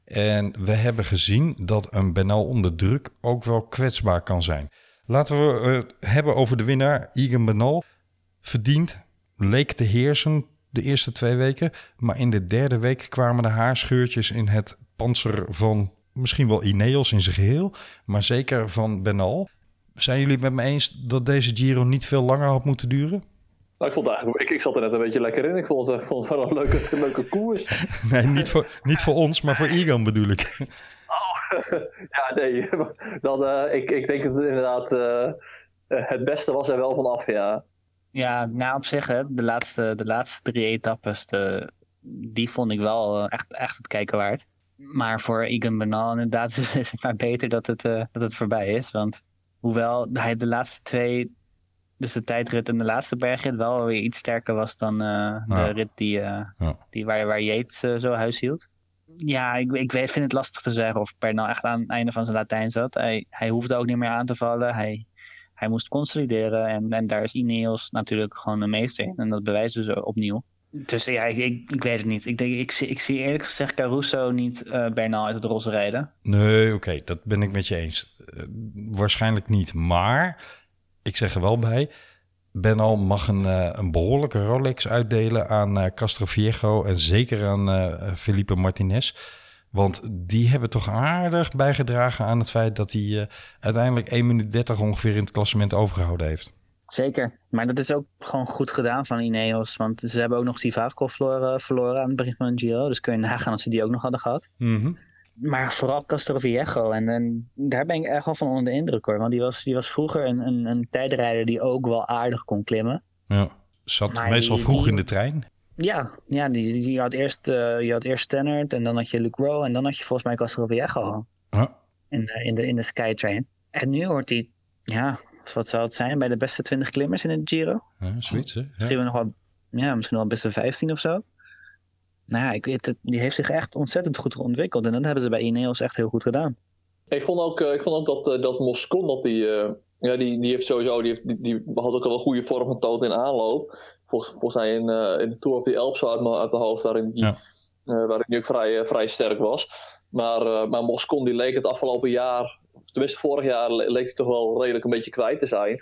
En we hebben gezien dat een Benal onder druk ook wel kwetsbaar kan zijn. Laten we het hebben over de winnaar, Egan Benal. Verdiend, leek te heersen de eerste twee weken. Maar in de derde week kwamen de haarscheurtjes in het panzer van misschien wel Ineos in zijn geheel. Maar zeker van Benal. Zijn jullie het met me eens dat deze Giro niet veel langer had moeten duren? Nou, ik, vond eigenlijk, ik, ik zat er net een beetje lekker in. Ik vond het, ik vond het wel een leuke, een leuke koers. Nee, niet voor, niet voor ons, maar voor Egan bedoel ik. Ja, nee. Dan, eh, ik, ik denk dat het inderdaad eh, eh, het beste was er wel vanaf, ja. Ja, nou op zich, hè, de, laatste, de laatste drie etappes, de, die vond ik wel eh, echt, echt het kijken waard. Maar voor Egan Bernal inderdaad is is het maar beter dat het, eh, dat het voorbij is. Want hoewel hij de laatste twee, dus de tijdrit en de laatste bergrit, wel weer iets sterker was dan eh, de Ja. rit die, eh, Ja. die waar, waar Yates zo huis hield. Ja, ik, ik vind het lastig te zeggen of Bernal echt aan het einde van zijn Latijn zat. Hij, hij hoefde ook niet meer aan te vallen. Hij, hij moest consolideren en, en daar is Ineos natuurlijk gewoon een meester in. En dat bewijst dus opnieuw. Dus ja, ik, ik, ik weet het niet. Ik, denk, ik, zie, ik zie eerlijk gezegd Caruso niet eh Bernal uit het roze rijden. Nee, oké, dat ben ik met je eens. Eh, waarschijnlijk niet. Maar ik zeg er wel bij. Benal mag een, eh, een behoorlijke Rolex uitdelen aan eh Castroviejo en zeker aan Felipe Martinez. Want die hebben toch aardig bijgedragen aan het feit dat hij uiteindelijk 1 minuut 30 ongeveer in het klassement overgehouden heeft. Zeker. Maar dat is ook gewoon goed gedaan van Ineos. Want ze hebben ook nog Sivavko verloren, verloren aan het begin van een Giro. Dus kun je nagaan als ze die ook nog hadden gehad. Maar vooral Castroviejo. En, en daar ben ik echt wel van onder de indruk hoor. Want die was, die was vroeger een, een, een tijdrijder die ook wel aardig kon klimmen. Ja. Zat Maar meestal die- vroeg die- in de trein. Ja, ja die, die, je had eerst, eh je had eerst Stannard en dan had je Luc Rowe en dan had je volgens mij Castroviejo Ja. in, de- in, de, in de Skytrain. En nu hoort hij, ja, wat zou het zijn, bij de beste 20 klimmers in het Giro? Ja, zoiets, hè? Ja. Misschien wel nog wel, ja, misschien wel beste 15 of zo. Nou ja, ik weet het, die heeft zich echt ontzettend goed ontwikkeld en dat hebben ze bij Ineos echt heel goed gedaan. Ik vond ook, eh, ik vond ook dat, eh, dat Moscon, dat die, eh, ja, die, die heeft sowieso, die, heeft, die, die had ook al wel goede vorm getoond in aanloop. Volgens, volgens mij in, eh, in de Tour of the Alps uit, mijn- uit de hoofd, waarin die, Ja. eh, waarin die ook vrij, vrij sterk was. Maar, eh, maar Moscon die leek het afgelopen jaar, tenminste vorig jaar, le- leek hij toch wel redelijk een beetje kwijt te zijn.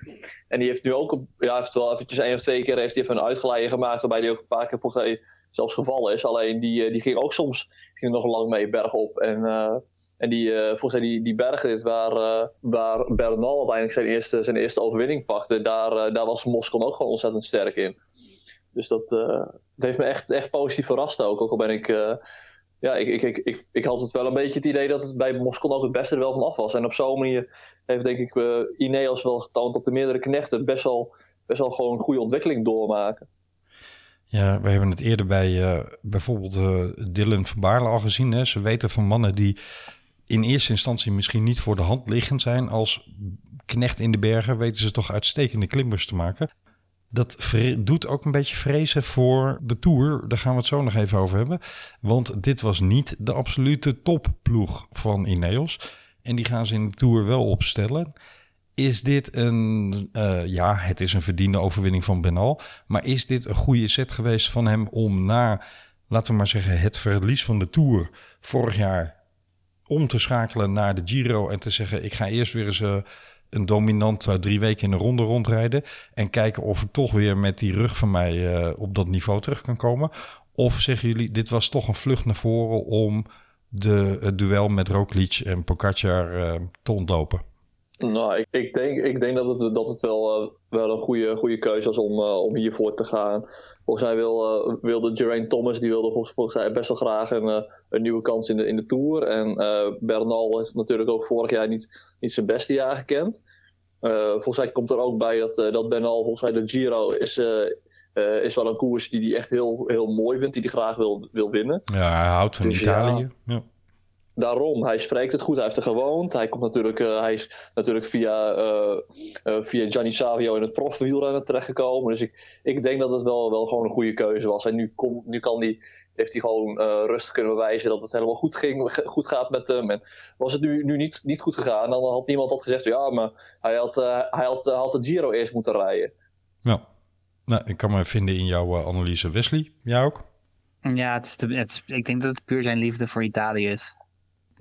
En die heeft nu ook, ja, wel eventjes één of twee keer heeft hij even een uitgeleide gemaakt, waarbij hij ook een paar keer zelfs gevallen is. Alleen die, eh, die ging ook soms ging nog lang mee bergop. En, eh, en die, eh, volgens mij die, die bergrit waar, waar Bernal uiteindelijk zijn eerste, zijn eerste overwinning pakte, daar, daar was Moscon ook gewoon ontzettend sterk in. Dus dat, dat heeft me echt, echt positief verrast ook. Ook al ben ik, ja, ik, ik, ik, ik, had het wel een beetje het idee dat het bij Moscon ook het beste wel van af was. En op zo'n manier heeft denk ik uh, Ineos wel getoond dat de meerdere knechten best wel, best wel gewoon een goede ontwikkeling doormaken. Ja, we hebben het eerder bij uh, bijvoorbeeld uh, Dylan van Baarle al gezien. Hè? Ze weten van mannen die in eerste instantie misschien niet voor de hand liggend zijn als knecht in de bergen, weten ze toch uitstekende klimmers te maken. Dat doet ook een beetje vrezen voor de Tour. Daar gaan we het zo nog even over hebben. Want dit was niet de absolute topploeg van Ineos. En die gaan ze in de Tour wel opstellen. Is dit een, uh, ja, het is een verdiende overwinning van Benal. Maar is dit een goede set geweest van hem om na, laten we maar zeggen, het verlies van de Tour vorig jaar om te schakelen naar de Giro en te zeggen: ik ga eerst weer eens uh, een dominant uh, drie weken in de ronde rondrijden en kijken of ik toch weer met die rug van mij uh, op dat niveau terug kan komen? Of zeggen jullie: dit was toch een vlucht naar voren om de, het duel met Roglic en Pogacar te ontlopen? Nou, ik, ik, denk, ik denk dat het, dat het wel, uh, wel een goede, goede keuze was om, uh, om hiervoor te gaan. Volgens mij wil, uh, wilde Geraint Thomas die wilde volgens, volgens mij best wel graag een, een nieuwe kans in de, in de Tour. En Bernal is natuurlijk ook vorig jaar niet, niet zijn beste jaar gekend. volgens mij komt er ook bij dat, dat Bernal, volgens mij de Giro is, is wel een koers die hij echt heel, heel mooi vindt, die hij graag wil, wil winnen. Ja, hij houdt van dus Italië. Ja. ja daarom, hij spreekt het goed, hij heeft er gewoond. Hij komt natuurlijk, uh, hij is natuurlijk via, uh, uh, via Gianni Savio in het profwielrennen terechtgekomen. Dus ik, ik denk dat het wel, wel gewoon een goede keuze was. En nu, kom, nu kan die, heeft hij gewoon rustig kunnen bewijzen dat het helemaal goed, ging, goed gaat met hem. En was het nu, nu niet, niet goed gegaan, dan had niemand had gezegd, ja, maar hij had, hij had, had de Giro eerst moeten rijden. Ja, nou, ik kan me vinden in jouw analyse. Wesley, jij ook? Ja, het is de, het is, ik denk dat het puur zijn liefde voor Italië is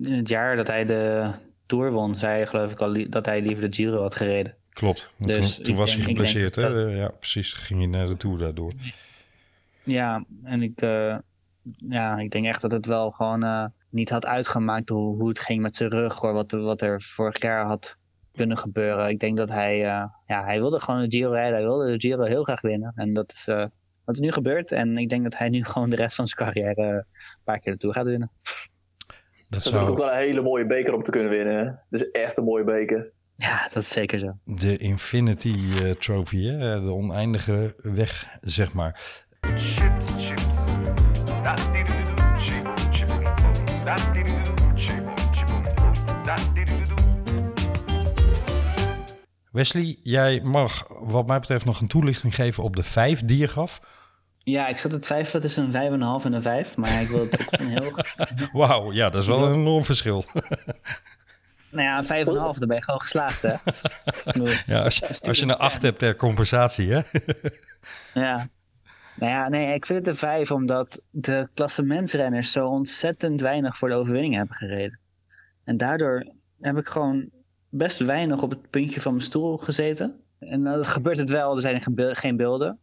het jaar dat hij de Tour won, zei hij geloof ik al dat hij liever de Giro had gereden. Klopt, dus toen, toen was denk, hij geblesseerd. Hè? Dat... Ja, precies. Ging hij naar de Tour daardoor. Ja, en ik, uh, ja, ik denk echt dat het wel gewoon uh, niet had uitgemaakt hoe, hoe het ging met zijn rug. Hoor, wat, wat er vorig jaar had kunnen gebeuren. Ik denk dat hij, uh, ja, hij wilde gewoon de Giro rijden. Hij wilde de Giro heel graag winnen. En dat is wat er nu gebeurt. En ik denk dat hij nu gewoon de rest van zijn carrière een paar keer de Tour gaat winnen. Dat, zou... is ook wel een hele mooie beker om te kunnen winnen. Het is echt een mooie beker. Ja, dat is zeker zo. De Infinity uh, Trophy, hè? de oneindige weg, zeg maar. Chips, chips. Wesley, jij mag wat mij betreft nog een toelichting geven op de vijf die je gaf. Ja, ik zat het twijfelen tussen een vijf en een half en een vijf, maar ik wil het ook een heel... Wauw, ja, dat is wel een enorm verschil. nou ja, een vijf en een half, daar ben je gewoon geslaagd, hè? ja, als je, als je een acht hebt ter compensatie, hè? ja. Nou ja, nee, ik vind het een vijf omdat de klassementsrenners zo ontzettend weinig voor de overwinning hebben gereden. En daardoor heb ik gewoon best weinig op het puntje van mijn stoel gezeten. En dan gebeurt het wel, er zijn geen beelden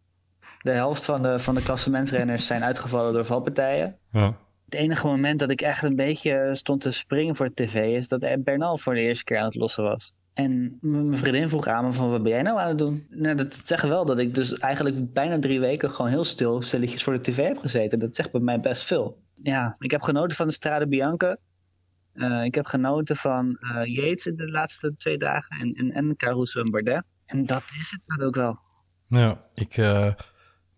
de helft van de, van de klassementsrenners zijn uitgevallen door valpartijen. Ja. Het enige moment dat ik echt een beetje stond te springen voor de tv is dat Bernal voor de eerste keer aan het lossen was. En mijn vriendin vroeg aan me van wat ben jij nou aan het doen? Nou, dat zegt wel dat ik dus eigenlijk bijna drie weken gewoon heel stil stilletjes voor de tv heb gezeten. Dat zegt bij mij best veel. Ja, ik heb genoten van de Strade Bianca. Uh, ik heb genoten van uh, Yates in de laatste twee dagen en, en, en Caruso en Bardet. En dat is het dan ook wel. Nou, ik... Uh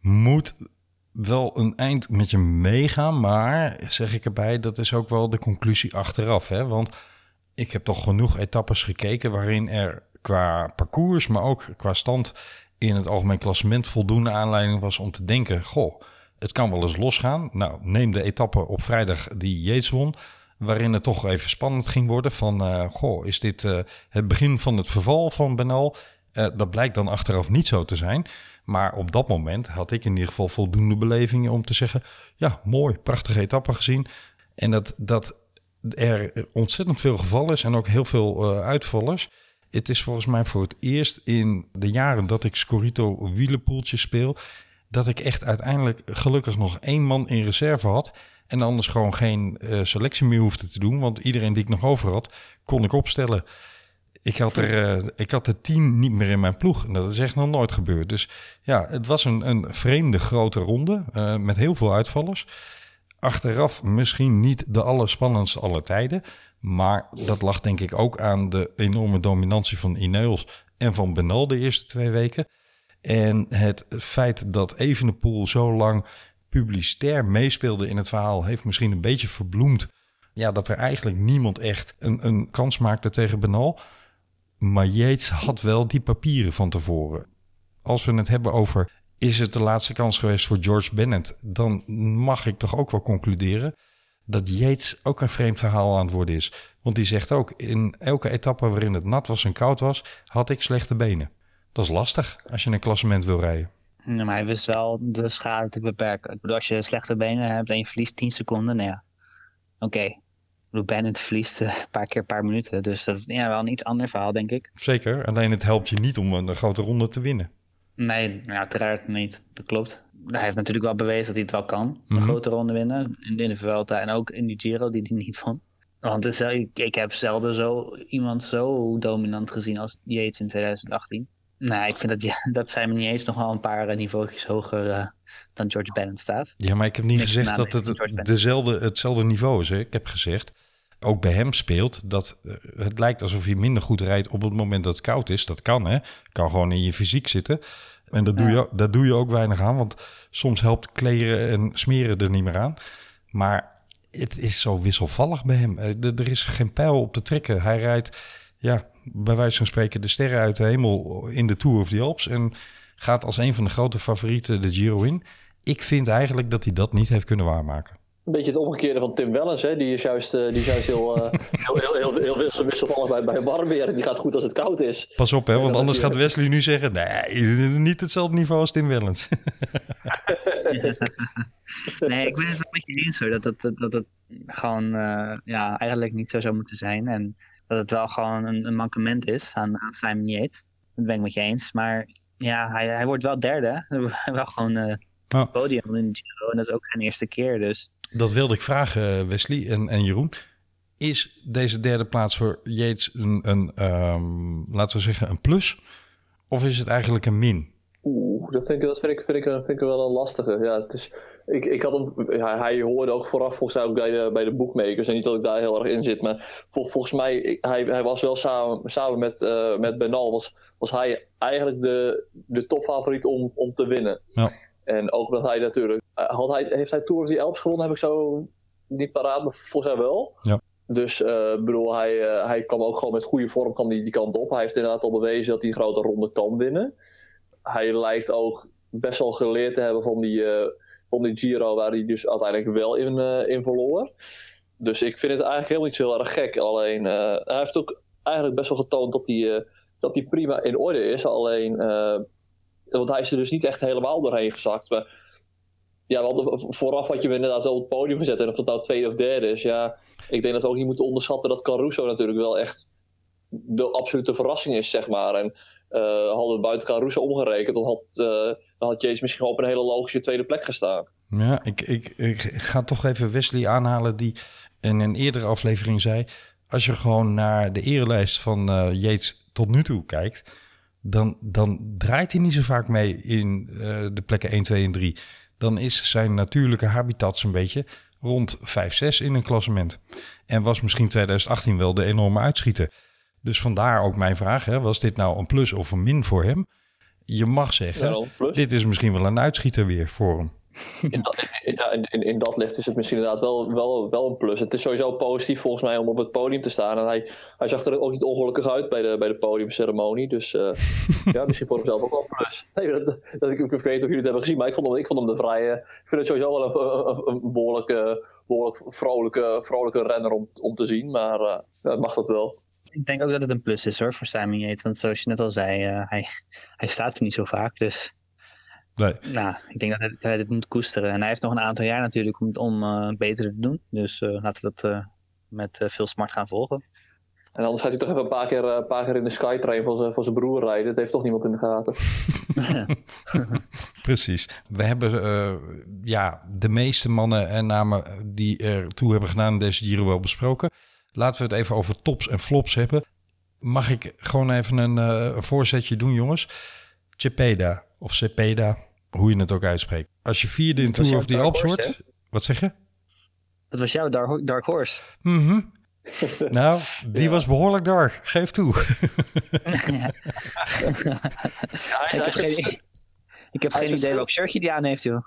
moet wel een eind met je meegaan. Maar zeg ik erbij, dat is ook wel de conclusie achteraf. Hè? Want ik heb toch genoeg etappes gekeken waarin er qua parcours, maar ook qua stand in het algemeen klassement voldoende aanleiding was om te denken: goh, het kan wel eens losgaan. Nou, neem de etappe op vrijdag die Yates won. Waarin het toch even spannend ging worden van, uh, goh, is dit uh, het begin van het verval van Benal? Uh, dat blijkt dan achteraf niet zo te zijn. Maar op dat moment had ik in ieder geval voldoende belevingen om te zeggen: ja, mooi, prachtige etappe gezien. En dat, dat er ontzettend veel gevallen is en ook heel veel uh, uitvallers. Het is volgens mij voor het eerst in de jaren dat ik Scorito wielenpoeltje speel, dat ik echt uiteindelijk gelukkig nog één man in reserve had. En anders gewoon geen uh, selectie meer hoefde te doen. Want iedereen die ik nog over had, kon ik opstellen. Ik had, er, uh, ik had er tien niet meer in mijn ploeg. En dat is echt nog nooit gebeurd. Dus ja, het was een, een vreemde grote ronde uh, met heel veel uitvallers. achteraf misschien niet de allerspannendste aller tijden. Maar dat lag denk ik ook aan de enorme dominantie van Ineos en van Benal de eerste twee weken. En het feit dat Evenepoel zo lang publicitair meespeelde in het verhaal... heeft misschien een beetje verbloemd ja, dat er eigenlijk niemand echt een, een kans maakte tegen Benal. Maar Yates had wel die papieren van tevoren. Als we het hebben over is het de laatste kans geweest voor George Bennett... dan mag ik toch ook wel concluderen dat Yates ook een vreemd verhaal aan het worden is. Want die zegt ook, in elke etappe waarin het nat was en koud was... had ik slechte benen. Dat is lastig als je een klassement wil rijden. Maar hij wist wel de schade te beperken. Ik bedoel, als je slechte benen hebt en je verliest 10 seconden, nou ja, oké. Bennett verliest eh, een paar keer een paar minuten. Dus dat is ja, wel een iets ander verhaal, denk ik. Zeker, alleen het helpt je niet om een grote ronde te winnen. Nee, ja, uiteraard niet. Dat klopt. Hij heeft natuurlijk wel bewezen dat hij het wel kan. Een Mhm. grote ronde winnen. In, de Vuelta en ook in die Giro die hij niet won. Want ik, ik heb zelden zo, iemand zo dominant gezien als Yates in 2018. Nou, ik vind dat, ja, dat Simon Yates nog wel een paar uh, niveautjes hoger uh, dan George Bennett staat. Ja, maar ik heb niet Niks gezegd dat het dezelfde, hetzelfde niveau is. Hè. Ik heb gezegd, ook bij hem speelt dat eh, het lijkt alsof hij minder goed rijdt op het moment dat het koud is. Dat kan, hè. Kan gewoon in je fysiek zitten. En dat doe, je, dat doe je ook weinig aan, want soms helpt kleren en smeren er niet meer aan. Maar het is zo wisselvallig bij hem. Eh, Er er is geen pijl op te trekken. Hij rijdt, ja, bij wijze van spreken, de sterren uit de hemel in de Tour of the Alps. En gaat als een van de grote favorieten de Giro in. Ik vind eigenlijk dat hij dat niet heeft kunnen waarmaken. Een beetje het omgekeerde van Tim Wellens, hè? die is juist, uh, die is juist heel, uh, heel, heel, heel, heel, heel wisselvallig bij, bij warm weer. Die gaat goed als het koud is. Pas op, hè, want anders gaat Wesley nu zeggen: nee, niet hetzelfde niveau als Tim Wellens. nee, ik ben het wel met je eens hoor. Dat het, dat, dat het gewoon uh, ja, eigenlijk niet zo zou moeten zijn. En dat het wel gewoon een, een mankement is aan, aan Simon Yates. Dat ben ik met je eens. Maar ja, hij, hij wordt wel derde. wel gewoon uh, oh. podium in Giro. En dat is ook zijn eerste keer. Dus. Dat wilde ik vragen, Wesley en, en Jeroen. Is deze derde plaats voor Yates een, een um, laten we zeggen, een plus? Of is het eigenlijk een min? Oeh, dat vind ik, dat vind ik, vind ik, vind ik wel een lastige. Ja, het is, ik, ik had hem, ja, hij hoorde ook vooraf volgens mij ook bij de, bij de bookmakers. En niet dat ik daar heel erg in zit. Maar vol, volgens mij, ik, hij, hij was wel samen, samen met, uh, met Benal, was, was hij eigenlijk de, de topfavoriet om, om te winnen. Ja. En ook dat hij natuurlijk, had hij, heeft hij Tour of the Alps gewonnen, heb ik zo niet paraat, maar volgens mij wel. Ja. Dus uh, bedoel, hij, uh, hij kwam ook gewoon met goede vorm kwam die, die kant op. Hij heeft inderdaad al bewezen dat hij een grote ronde kan winnen. Hij lijkt ook best wel geleerd te hebben van die, uh, van die Giro, waar hij dus uiteindelijk wel in, in verloor. Dus ik vind het eigenlijk helemaal niet zo heel erg gek. Alleen, hij heeft ook eigenlijk best wel getoond dat hij, dat hij prima in orde is. Alleen, want hij is er dus niet echt helemaal doorheen gezakt. Maar, ja, want vooraf had je hem inderdaad op het podium gezet. En of dat nou tweede of derde is, ja, ik denk dat we ook niet moeten onderschatten dat Caruso natuurlijk wel echt de absolute verrassing is, zeg maar. En uh, hadden we buiten Caruso omgerekend, dan had, uh, had James misschien op een hele logische tweede plek gestaan. Ja, ik, ik, ga toch even Wesley aanhalen die in een eerdere aflevering zei... als je gewoon naar de erelijst van uh, tot nu toe kijkt... Dan, dan draait hij niet zo vaak mee in de plekken 1, 2 en 3 dan is zijn natuurlijke habitat zo'n beetje rond 5, 6 in een klassement. En was misschien 2018 wel de enorme uitschieter. Dus vandaar ook mijn vraag, hè, was dit nou een plus of een min voor hem? Je mag zeggen, ja, dit is misschien wel een uitschieter weer voor hem. In dat, in, in, in dat licht is het misschien inderdaad wel, wel, wel een plus. Het is sowieso positief volgens mij om op het podium te staan. En hij, hij zag er ook niet ongelukkig uit bij de, bij de podiumceremonie. Dus uh, ja, misschien voor hemzelf ook wel een plus. Nee, dat, dat, ik, ik weet niet of jullie het hebben gezien, maar ik vond hem, ik vond hem de vrije. Ik vind het sowieso wel een, een, een behoorlijk, behoorlijk vrolijke, vrolijke renner om, om te zien. Maar uh, ja, mag dat wel. Ik denk ook dat het een plus is hoor voor Simon Yates. Want zoals je net al zei, uh, hij, hij staat er niet zo vaak. Dus Nee. Nou, ik denk dat hij, hij, dit moet koesteren. En hij heeft nog een aantal jaar natuurlijk om, om uh, beter te doen. Dus uh, laten we dat uh, met veel smart gaan volgen. En anders gaat hij toch even een paar keer, een paar keer in de Skytrain van zijn broer rijden. Dat heeft toch niemand in de gaten. Precies. We hebben ja, de meeste mannen en namen die er toe hebben gedaan in deze Giro wel besproken. Laten we het even over tops en flops hebben. Mag ik gewoon even een, een voorzetje doen, jongens? Cepeda of Cepeda, hoe je het ook uitspreekt. Als je vierde in Tour of the Alps wordt... Wat zeg je? Dat was jouw dark, dark horse. Mhm. Nou, die was behoorlijk dark. Geef toe. ik heb geen, ik heb geen idee welk shirtje die aan heeft, joh.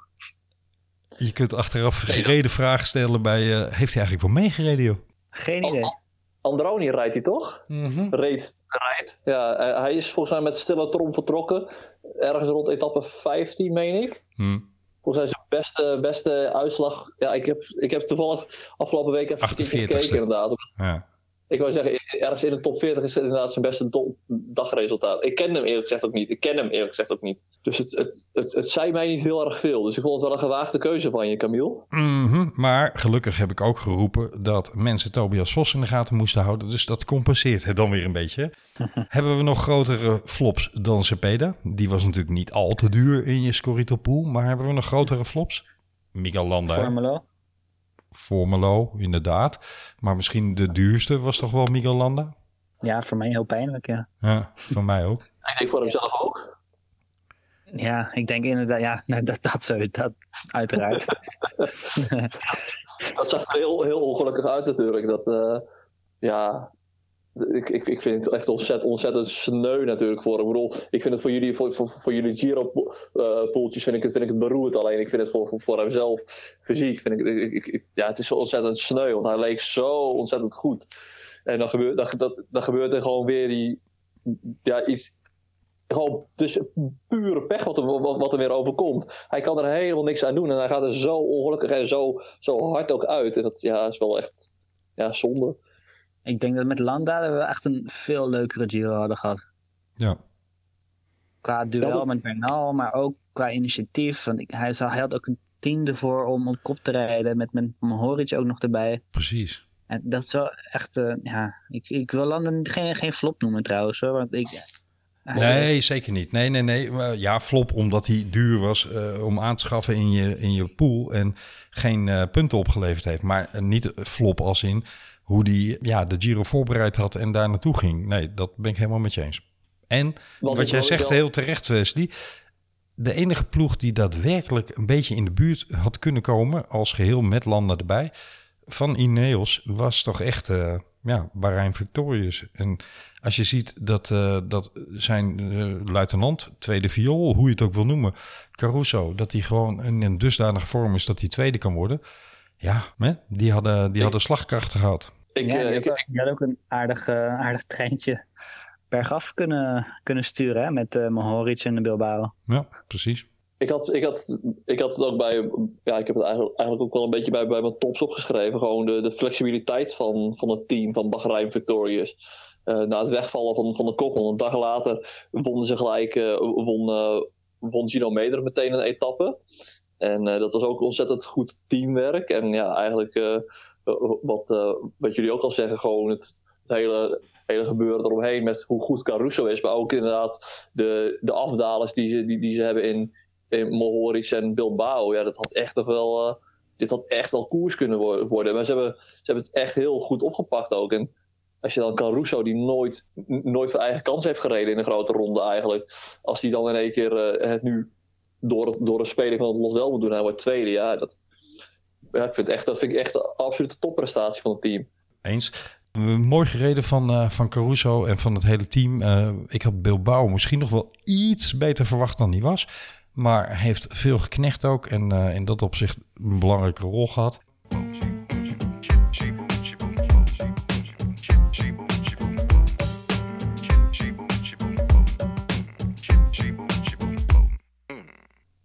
Je kunt achteraf gereden vragen stellen bij... eh, heeft hij eigenlijk wel meegereden, joh? Geen idee. Androni rijdt hij toch? Reed, rijdt. Ja, eh, hij is volgens mij met stille trom vertrokken. Ergens rond etappe 15, meen ik. Hm. Volgens mij zijn beste, beste uitslag. Ja, ik heb, ik heb toevallig afgelopen week even 48ste. gekeken, inderdaad. Ja. Ik wou zeggen, ergens in de top 40 is het inderdaad zijn beste dagresultaat. Ik ken hem eerlijk gezegd ook niet. Ik ken hem eerlijk gezegd ook niet. Dus het, het, het, het zei mij niet heel erg veel. Dus ik vond het wel een gewaagde keuze van je, Camille. Mhm, Maar gelukkig heb ik ook geroepen dat mensen Tobias Vos in de gaten moesten houden. Dus dat compenseert het dan weer een beetje. Hebben we nog grotere flops dan Cepeda? Die was natuurlijk niet al te duur in je Scorito pool. Maar hebben we nog grotere flops? Miguel Landa. Formelo. Formelo, inderdaad. Maar misschien de duurste was toch wel Miguel Landa? Ja, voor mij heel pijnlijk, ja. Ja, van mij ook. Ik denk voor hemzelf ook. Ja, ik denk inderdaad, ja, nou, dat, dat zo, dat uiteraard. Dat zag er heel, heel ongelukkig uit natuurlijk. Dat, eh, ja, ik, ik, ik vind het echt ontzettend, ontzettend sneu natuurlijk voor hem. Ik bedoel, ik vind het voor jullie, voor, voor, voor jullie Giro-poeltjes vind ik het, vind ik het beroerd. Alleen ik vind het voor, voor, voor hemzelf fysiek, vind ik, ik, ik- ik- ja, het is zo ontzettend sneu. Want hij leek zo ontzettend goed. En dan gebeurt, dan, dat, dan gebeurt er gewoon weer die, ja, iets, gewoon dus pure pech wat er, wat, wat er weer overkomt. Hij kan er helemaal niks aan doen en hij gaat er zo ongelukkig en zo, zo hard ook uit. En dat ja, is wel echt ja, zonde. ik denk dat met Landa we echt een veel leukere Giro hadden gehad. Ja. Qua duel Ja, dat- met Bernal, maar ook qua initiatief. Want ik, hij, had ook een team ervoor om op kop te rijden. Met mijn Mohoric ook nog erbij. Precies. En dat is wel echt, eh, ja, ik, ik wil Landa niet- geen, geen flop noemen trouwens. Hoor, want ik, Nee, zeker niet. Nee, nee, nee. Ja, flop omdat hij duur was eh, om aan te schaffen in je, in je pool en geen eh, punten opgeleverd heeft. Maar eh, niet flop als in hoe hij ja, de Giro voorbereid had en daar naartoe ging. Nee, dat ben ik helemaal met je eens. En Wat jij zegt wel- heel terecht, Wesley. De enige ploeg die daadwerkelijk een beetje in de buurt had kunnen komen, als geheel met landen erbij, van Ineos was toch echt ja, Bahrein Victorious. En als je ziet dat, eh, dat zijn eh, luitenant, tweede viool, hoe je het ook wil noemen, Caruso, dat hij gewoon in een dusdanige vorm is dat hij tweede kan worden. Ja, hè, die hadden, die hadden slagkrachten gehad. Ik, ja, eh, die, ik, had, ook- een aardig, aardig treintje bergaf kunnen, kunnen sturen hè, met eh Mohoric en de Bilbao. Ja, precies. Ik, had, ik, had, ik had het ook bij, ja, ik heb het eigenlijk, ook wel een beetje bij, bij mijn tops opgeschreven. Gewoon de, de flexibiliteit van, van het team van Bahrein Victorious. Eh, na het wegvallen van, van de Kochel, een dag later wonnen ze gelijk, eh, won, eh, won Gino Meder meteen een etappe. En dat was ook ontzettend goed teamwerk. En ja, eigenlijk wat, wat jullie ook al zeggen, gewoon het, het hele, hele gebeuren eromheen met hoe goed Caruso is. Maar ook inderdaad de, de afdalers die ze, die, die ze hebben in, in Mohoric en Bilbao. Ja, dat had echt nog wel... eh, dit had echt al koers kunnen wo- worden. Maar ze hebben, ze hebben het echt heel goed opgepakt ook. En als je dan Caruso, die nooit, nooit voor eigen kans heeft gereden in een grote ronde eigenlijk. Als die dan in één keer eh, het nu door, door een speling van het Los wel moet doen. Hij wordt tweede. Ja, dat, ja, ik vind echt, dat vind ik echt een absolute topprestatie van het team. Eens. Een Mooi gereden van, eh, van Caruso en van het hele team. Ik had Bilbao misschien nog wel iets beter verwacht dan die was. Maar heeft veel geknecht ook. En eh, in dat opzicht een belangrijke rol gehad.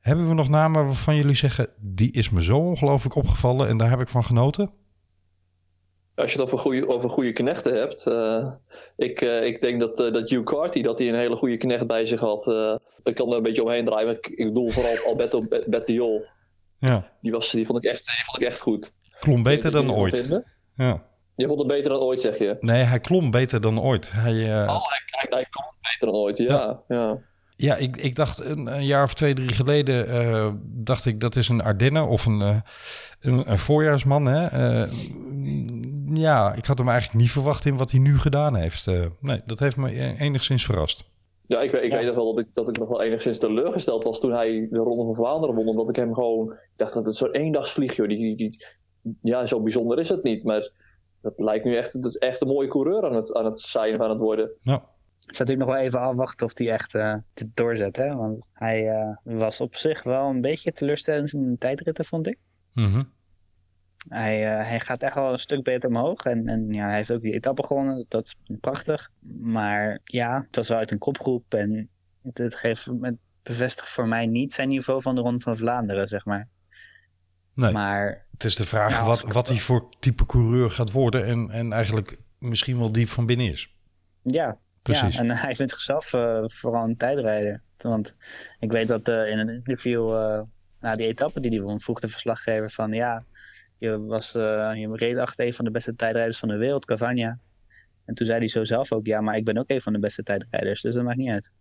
Hebben we nog namen waarvan jullie zeggen... die is me zo ongelooflijk opgevallen en daar heb ik van genoten? Als je het over goede, over goede knechten hebt. eh, ik, eh, ik denk dat, eh, dat Hugh Carty dat hij een hele goede knecht bij zich had. ik kan er een beetje omheen draaien. Maar ik, ik bedoel vooral Alberto Bet- Bettiol. Ja, Die, was, die, vond ik echt, die vond ik echt goed. klom beter dan ooit. Ja. Je vond het beter dan ooit, zeg je? Nee, hij klom beter dan ooit. Hij, Oh, hij, hij, hij komt beter dan ooit, ja. ja. Ja, ik, ik dacht een, een jaar of twee, drie geleden... dacht ik dat is een Ardennen of een, een, een voorjaarsman. Hè? Ja, ik had hem eigenlijk niet verwacht in wat hij nu gedaan heeft. Eh, nee, dat heeft me e- enigszins verrast. Ja, ik, weet- ik weet nog wel dat ik, dat ik nog wel enigszins teleurgesteld was toen hij de Ronde van Vlaanderen won. Omdat ik hem gewoon... Ik dacht dat het zo'n eendagsvlieg, joh. Die, die, die, ja, zo bijzonder is het niet. Maar dat lijkt nu echt, het is echt een mooie coureur aan het, aan het zijn van het worden. Nou, Het is natuurlijk nog wel even afwachten of hij echt eh, dit doorzet. Hè? Want hij eh, was op zich wel een beetje teleurstellend in de tijdritten, vond ik. mhm. Hij, eh, hij gaat echt wel een stuk beter omhoog. En, en ja, hij heeft ook die etappe gewonnen. Dat is prachtig. Maar ja, het was wel uit een kopgroep. En het, het, geeft, het bevestigt voor mij niet zijn niveau van de Ronde van Vlaanderen, zeg maar. nee. Maar Het is de vraag Ja, wat, wat hij voor type coureur gaat worden en, en eigenlijk misschien wel diep van binnen is. ja, Precies. Ja, en hij vindt zichzelf eh, vooral een tijdrijder. Want ik weet dat eh, in een interview na die etappe die hij won, vroeg de verslaggever van ja, je, was, eh, je reed achter een van de beste tijdrijders van de wereld, Cavagna. En toen zei hij zo zelf ook, ja, maar ik ben ook een van de beste tijdrijders, dus dat maakt niet uit.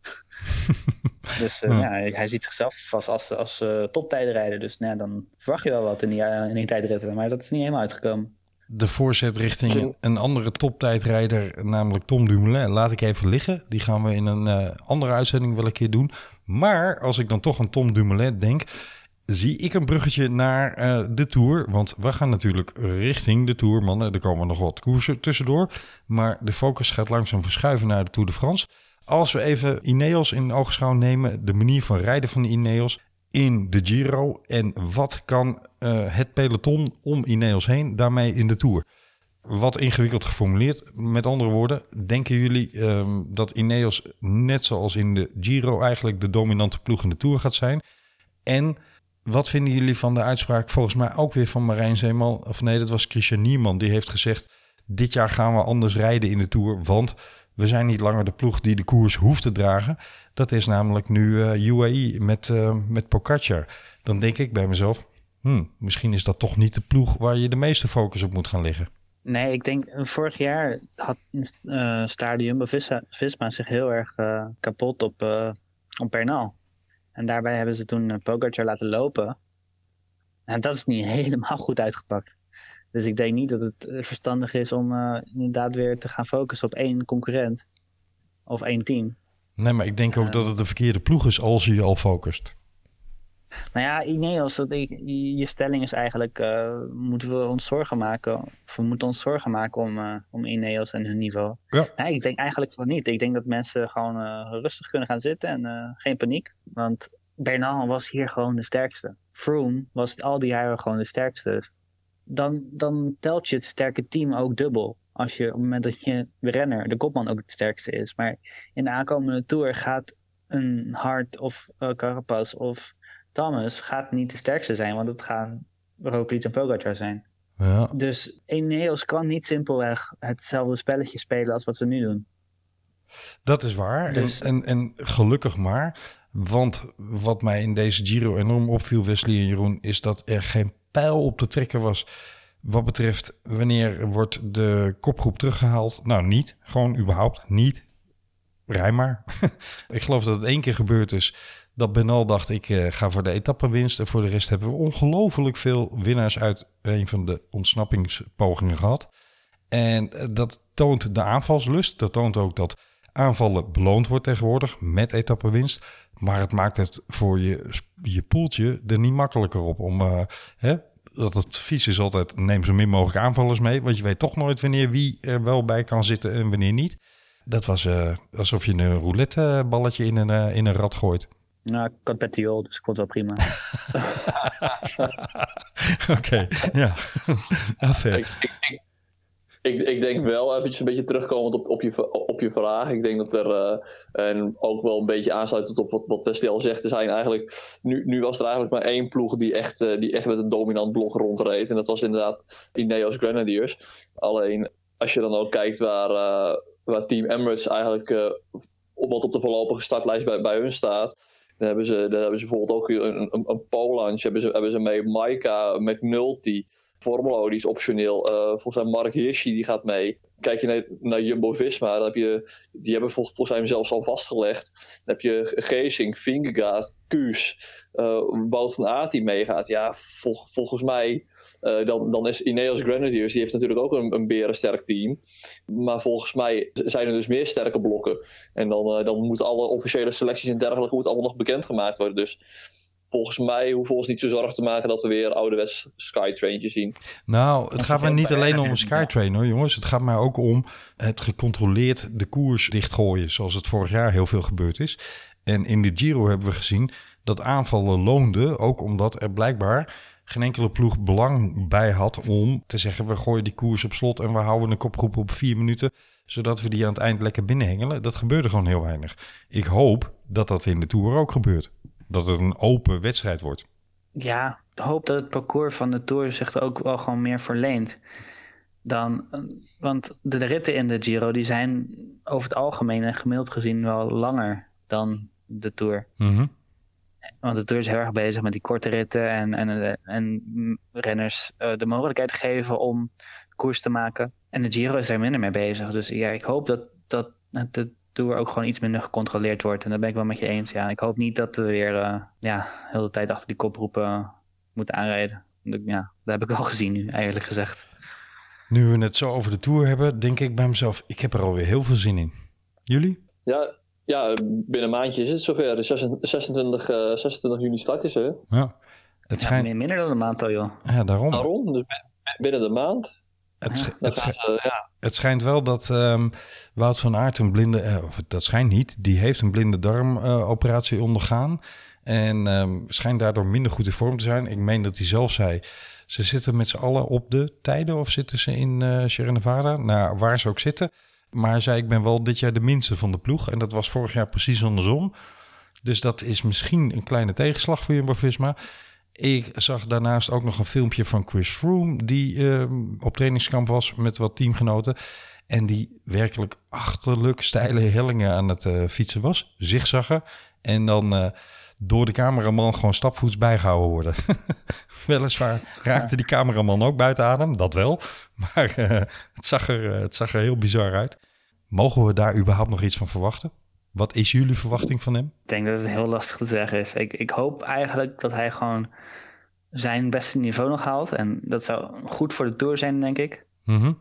dus eh, Ja. ja, hij, ziet zichzelf vast als, als eh, toptijdrijder, dus nou, ja, dan verwacht je wel wat in die, in die tijdritten, maar dat is niet helemaal uitgekomen. De voorzet richting Zo. een andere toptijdrijder, namelijk Tom Dumoulin, laat ik even liggen. Die gaan we in een eh, andere uitzending wel een keer doen. Maar als ik dan toch aan Tom Dumoulin denk, zie ik een bruggetje naar eh, de Tour. Want we gaan natuurlijk richting de Tour, mannen. Er komen nog wat koersen tussendoor. Maar de focus gaat langzaam verschuiven naar de Tour de France. Als we even Ineos in oogschouw nemen, de manier van rijden van de Ineos in de Giro. En wat kan eh, het peloton om Ineos heen daarmee in de Tour? Wat ingewikkeld geformuleerd. Met andere woorden, denken jullie ehm, dat Ineos net zoals in de Giro eigenlijk de dominante ploeg in de Tour gaat zijn? En wat vinden jullie van de uitspraak volgens mij ook weer van Marijn Zeeman? Of nee, dat was Christian Niemann. Die heeft gezegd, dit jaar gaan we anders rijden in de Tour. Want we zijn niet langer de ploeg die de koers hoeft te dragen. Dat is namelijk nu eh, UAE met, eh met. Dan denk ik bij mezelf, hmm, misschien is dat toch niet de ploeg waar je de meeste focus op moet gaan leggen. Nee, ik denk eh, vorig jaar had eh staarde Jumbo-Visma Visma zich heel erg kapot op, op Bernal. En daarbij hebben ze toen eh, Pogacar laten lopen. En dat is niet helemaal goed uitgepakt. Dus ik denk niet dat het eh, verstandig is om eh, inderdaad weer te gaan focussen op één concurrent. Of één team. Nee, maar ik denk ook dat het de verkeerde ploeg is als je je al focust. Nou ja, Ineos, dat ik, je stelling is eigenlijk, eh, moeten we ons zorgen maken, of we moeten ons zorgen maken om, eh, om Ineos en hun niveau? Ja. Nee, ik denk eigenlijk van niet. Ik denk dat mensen gewoon eh, rustig kunnen gaan zitten en geen paniek. Want Bernal was hier gewoon de sterkste. Froome was al die jaren gewoon de sterkste. Dan, dan telt je het sterke team ook dubbel. Als je op het moment dat je de renner, de kopman ook het sterkste is. Maar in de aankomende Tour gaat een Hart of Carapaz of Thomas gaat niet de sterkste zijn, want het gaan Roglic en Pogacar zijn. Ja, Dus Ineos kan niet simpelweg hetzelfde spelletje spelen als wat ze nu doen. dat is waar. Dus- En, en, en gelukkig maar. Want wat mij in deze Giro enorm opviel, Wesley en Jeroen, is dat er geen pijl op te trekken was. Wat betreft wanneer wordt de kopgroep teruggehaald? Nou, niet. Gewoon überhaupt niet. Rij maar. ik geloof dat het één keer gebeurd is dat Benal dacht ik eh, ga voor de etappenwinst. En voor de rest hebben we ongelooflijk veel winnaars uit een van de ontsnappingspogingen gehad. En eh, dat toont de aanvalslust. Dat toont ook dat aanvallen beloond wordt tegenwoordig met etappenwinst. Maar het maakt het voor je, je poeltje er niet makkelijker op om... eh, hè, dat het advies is altijd neem zo min mogelijk aanvallers mee. Want je weet toch nooit wanneer wie er wel bij kan zitten en wanneer niet. Dat was alsof je een roulette balletje in een, in een rad gooit. Nou, ik had Petiol, dus ik vond het wel prima. Oké, ja. ja fair. Ik, ik, ik, ik, ik denk wel, eventjes een beetje terugkomend op, op, je, op je vraag. Ik denk dat er, eh, en ook wel een beetje aansluitend op wat, wat Wesley al zegt, er zijn eigenlijk, nu, nu was er eigenlijk maar één ploeg die echt, eh, die echt met een dominant blok rondreed. En dat was inderdaad Ineos Grenadiers. Alleen, als je dan ook kijkt waar, eh, waar Team Emirates eigenlijk eh, op wat op de voorlopige startlijst bij, bij hun staat. Dan hebben ze, bijvoorbeeld ook een, een, een Polansch, hebben ze, hebben ze mee Maika, McNulty. Formelo, die is optioneel. Eh, volgens mij Mark Hirschi, die gaat mee. Kijk je naar, naar Jumbo-Visma, dan heb je, die hebben vol, volgens mij zelfs al vastgelegd. Dan heb je Geesing, Vingegaard, Kuus, uh, Wout van Aert die meegaat. Ja, vol, volgens mij, uh, dan, dan is Ineos Grenadiers, die heeft natuurlijk ook een, een berensterk team. Maar volgens mij zijn er dus meer sterke blokken. En dan, uh, dan moeten alle officiële selecties en dergelijke moet allemaal nog bekendgemaakt worden. Dus volgens mij hoeven we ons niet zo zorgen te maken dat we weer ouderwets Skytraintje zien. Nou, het gaat mij niet alleen om een Skytrain hoor, jongens. Het gaat mij ook om het gecontroleerd de koers dichtgooien, zoals het vorig jaar heel veel gebeurd is. En in de Giro hebben we gezien dat aanvallen loonden, ook omdat er blijkbaar geen enkele ploeg belang bij had om te zeggen... we gooien die koers op slot en we houden een kopgroep op vier minuten... zodat we die aan het eind lekker binnenhengelen. Dat gebeurde gewoon heel weinig. Ik hoop dat dat in de Tour ook gebeurt. Dat het een open wedstrijd wordt. Ja, ik hoop dat het parcours van de Tour zich er ook wel gewoon meer verleent. Dan, want de ritten in de Giro die zijn over het algemeen en gemiddeld gezien wel langer dan de Tour. Mhm. Want de Tour is heel erg bezig met die korte ritten en, en, en renners eh, de mogelijkheid geven om koers te maken. En de Giro is daar minder mee bezig. Dus ja, ik hoop dat, dat de Tour ook gewoon iets minder gecontroleerd wordt. En daar ben ik wel met je eens. Ja, ik hoop niet dat we weer eh, ja, heel de tijd achter die koproepen moeten aanrijden. Dat- Ja, dat heb ik al gezien nu, eigenlijk gezegd. Nu we het zo over de Tour hebben, denk ik bij mezelf... ik heb er alweer heel veel zin in. Jullie? Ja, ja binnen een maandje is het zover. De 26, eh, 26 juni start is er. Ja. Het Ja, schijnt... meer- minder dan een maand al, joh. Ja, daarom. Daarom, dus bi- binnen de maand. Het, sch- het, gaan sch- ze, ja, het schijnt wel dat ehm, Wout van Aert een blinde... eh, of dat schijnt niet. Die heeft een blinde darmoperatie ondergaan. En ehm, schijnt daardoor minder goed in vorm te zijn. Ik meen dat hij zelf zei... Ze zitten met z'n allen op de tijden of zitten ze in Sierra Nevada? Nou, waar ze ook zitten. Maar hij zei, ik ben wel dit jaar de minste van de ploeg. En dat was vorig jaar precies andersom. Dus dat is misschien een kleine tegenslag voor Jumbo-Visma. Ik zag daarnaast ook nog een filmpje van Chris Froome... die ehm, op trainingskamp was met wat teamgenoten... en die werkelijk achterlijk steile hellingen aan het eh, fietsen was. Zigzaggen. En dan eh, door de cameraman gewoon stapvoets bijgehouden worden. Weliswaar raakte die cameraman ook buiten adem, dat wel. Maar eh, het, zag er, het zag er heel bizar uit. Mogen we daar überhaupt nog iets van verwachten? Wat is jullie verwachting van hem? Ik denk dat het heel lastig te zeggen is. Ik, ik hoop eigenlijk dat hij gewoon zijn beste niveau nog haalt. En dat zou goed voor de Tour zijn, denk ik. Mhm. Een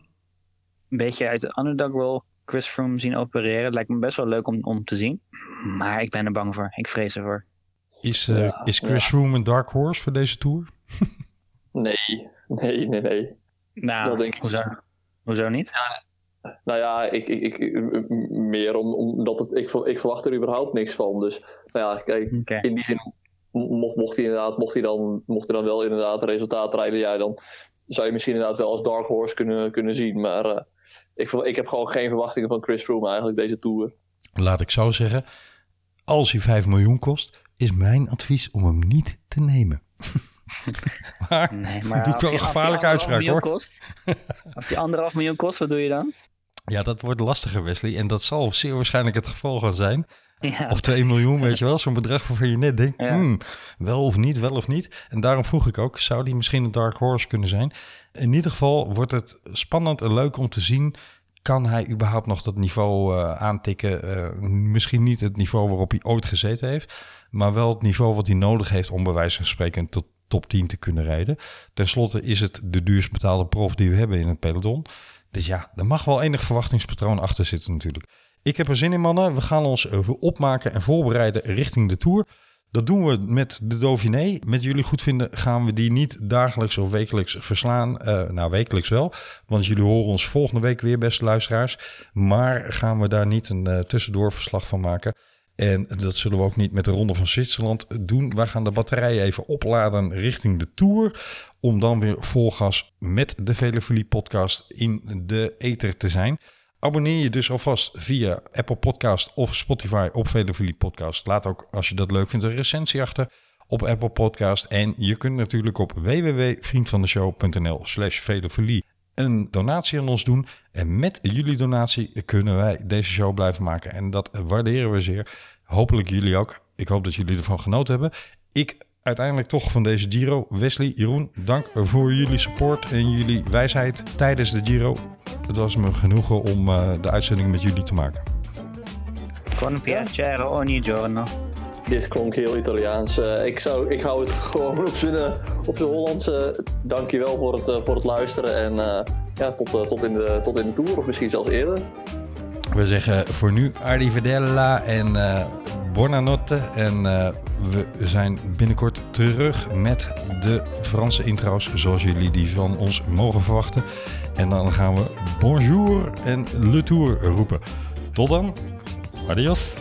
beetje uit de underdog role Chris Froome zien opereren. Het lijkt me best wel leuk om, om te zien. Maar ik ben er bang voor. Ik vrees ervoor. Is, eh, Ja, is Chris Froome een dark horse voor deze Tour? nee, nee, nee, nee. Nou, Dat denk ik. hoezo? Hoezo niet? Nou ja, ik, ik, ik, meer om, omdat het, ik, ik verwacht er überhaupt niks van. Dus nou ja, kijk, in die zin, mocht, mocht, hij inderdaad, mocht, hij dan, mocht hij dan wel inderdaad resultaat rijden, ja, dan zou je misschien inderdaad wel als dark horse kunnen, kunnen zien. Maar eh, ik, ik heb gewoon geen verwachtingen van Chris Froome eigenlijk deze Tour. Laat ik zo zeggen. Als hij 5 miljoen kost, is mijn advies om hem niet te nemen. maar, Nee, maar doet wel een gevaarlijke uitspraak hoor. Kost, als die anderhalf miljoen kost, wat doe je dan? Ja, dat wordt lastiger, Wesley. En dat zal zeer waarschijnlijk het geval gaan zijn. Ja, Of 2 miljoen, weet je wel. Zo'n bedrag waarvan je net denkt, Ja. hmm, wel of niet, wel of niet. En daarom vroeg ik ook, zou die misschien een dark horse kunnen zijn? In ieder geval wordt het spannend en leuk om te zien... kan hij überhaupt nog dat niveau eh, aantikken? Eh, misschien niet het niveau waarop hij ooit gezeten heeft... maar wel het niveau wat hij nodig heeft om bij wijze van spreken... tot top 10 te kunnen rijden. Ten slotte is het de duurst betaalde prof die we hebben in het peloton. Dus ja, er mag wel enig verwachtingspatroon achter zitten natuurlijk. Ik heb er zin in, mannen. We gaan ons even opmaken en voorbereiden richting de Tour. Dat doen we met de Dauphiné. Met jullie goed vinden gaan we die niet dagelijks of wekelijks verslaan. Eh, nou, wekelijks wel. Want jullie horen ons volgende week weer, beste luisteraars. Maar gaan we daar niet een eh, tussendoor verslag van maken. En dat zullen we ook niet met de Ronde van Zwitserland doen. Wij gaan de batterijen even opladen richting de Tour. Om dan weer vol gas met de Velofilie podcast in de ether te zijn. Abonneer je dus alvast via Apple Podcast of Spotify op Velofilie Podcast. Laat ook, als je dat leuk vindt, een recensie achter op Apple Podcast. En je kunt natuurlijk op www.vriendvandeshow.nl slash een donatie aan ons doen. En met jullie donatie kunnen wij deze show blijven maken. En dat waarderen we zeer. Hopelijk jullie ook. Ik hoop dat jullie ervan genoten hebben. Ik uiteindelijk toch van deze Giro. Wesley, Jeroen, dank voor jullie support en jullie wijsheid tijdens de Giro. Het was me genoegen om eh, de uitzending met jullie te maken. Con piacere ogni giorno. Dit klonk heel Italiaans. Eh, ik, zou, ik hou het gewoon op zijn, eh, op zijn Hollandse. Dankjewel voor het, voor het luisteren. En eh, ja, tot, eh, tot, in de, tot in de Tour, of misschien zelfs eerder. We zeggen voor nu arrivedella en eh buonanotte. En eh, we zijn binnenkort terug met de Franse intro's, zoals jullie die van ons mogen verwachten. En dan gaan we bonjour en le tour roepen. Tot dan. Adios.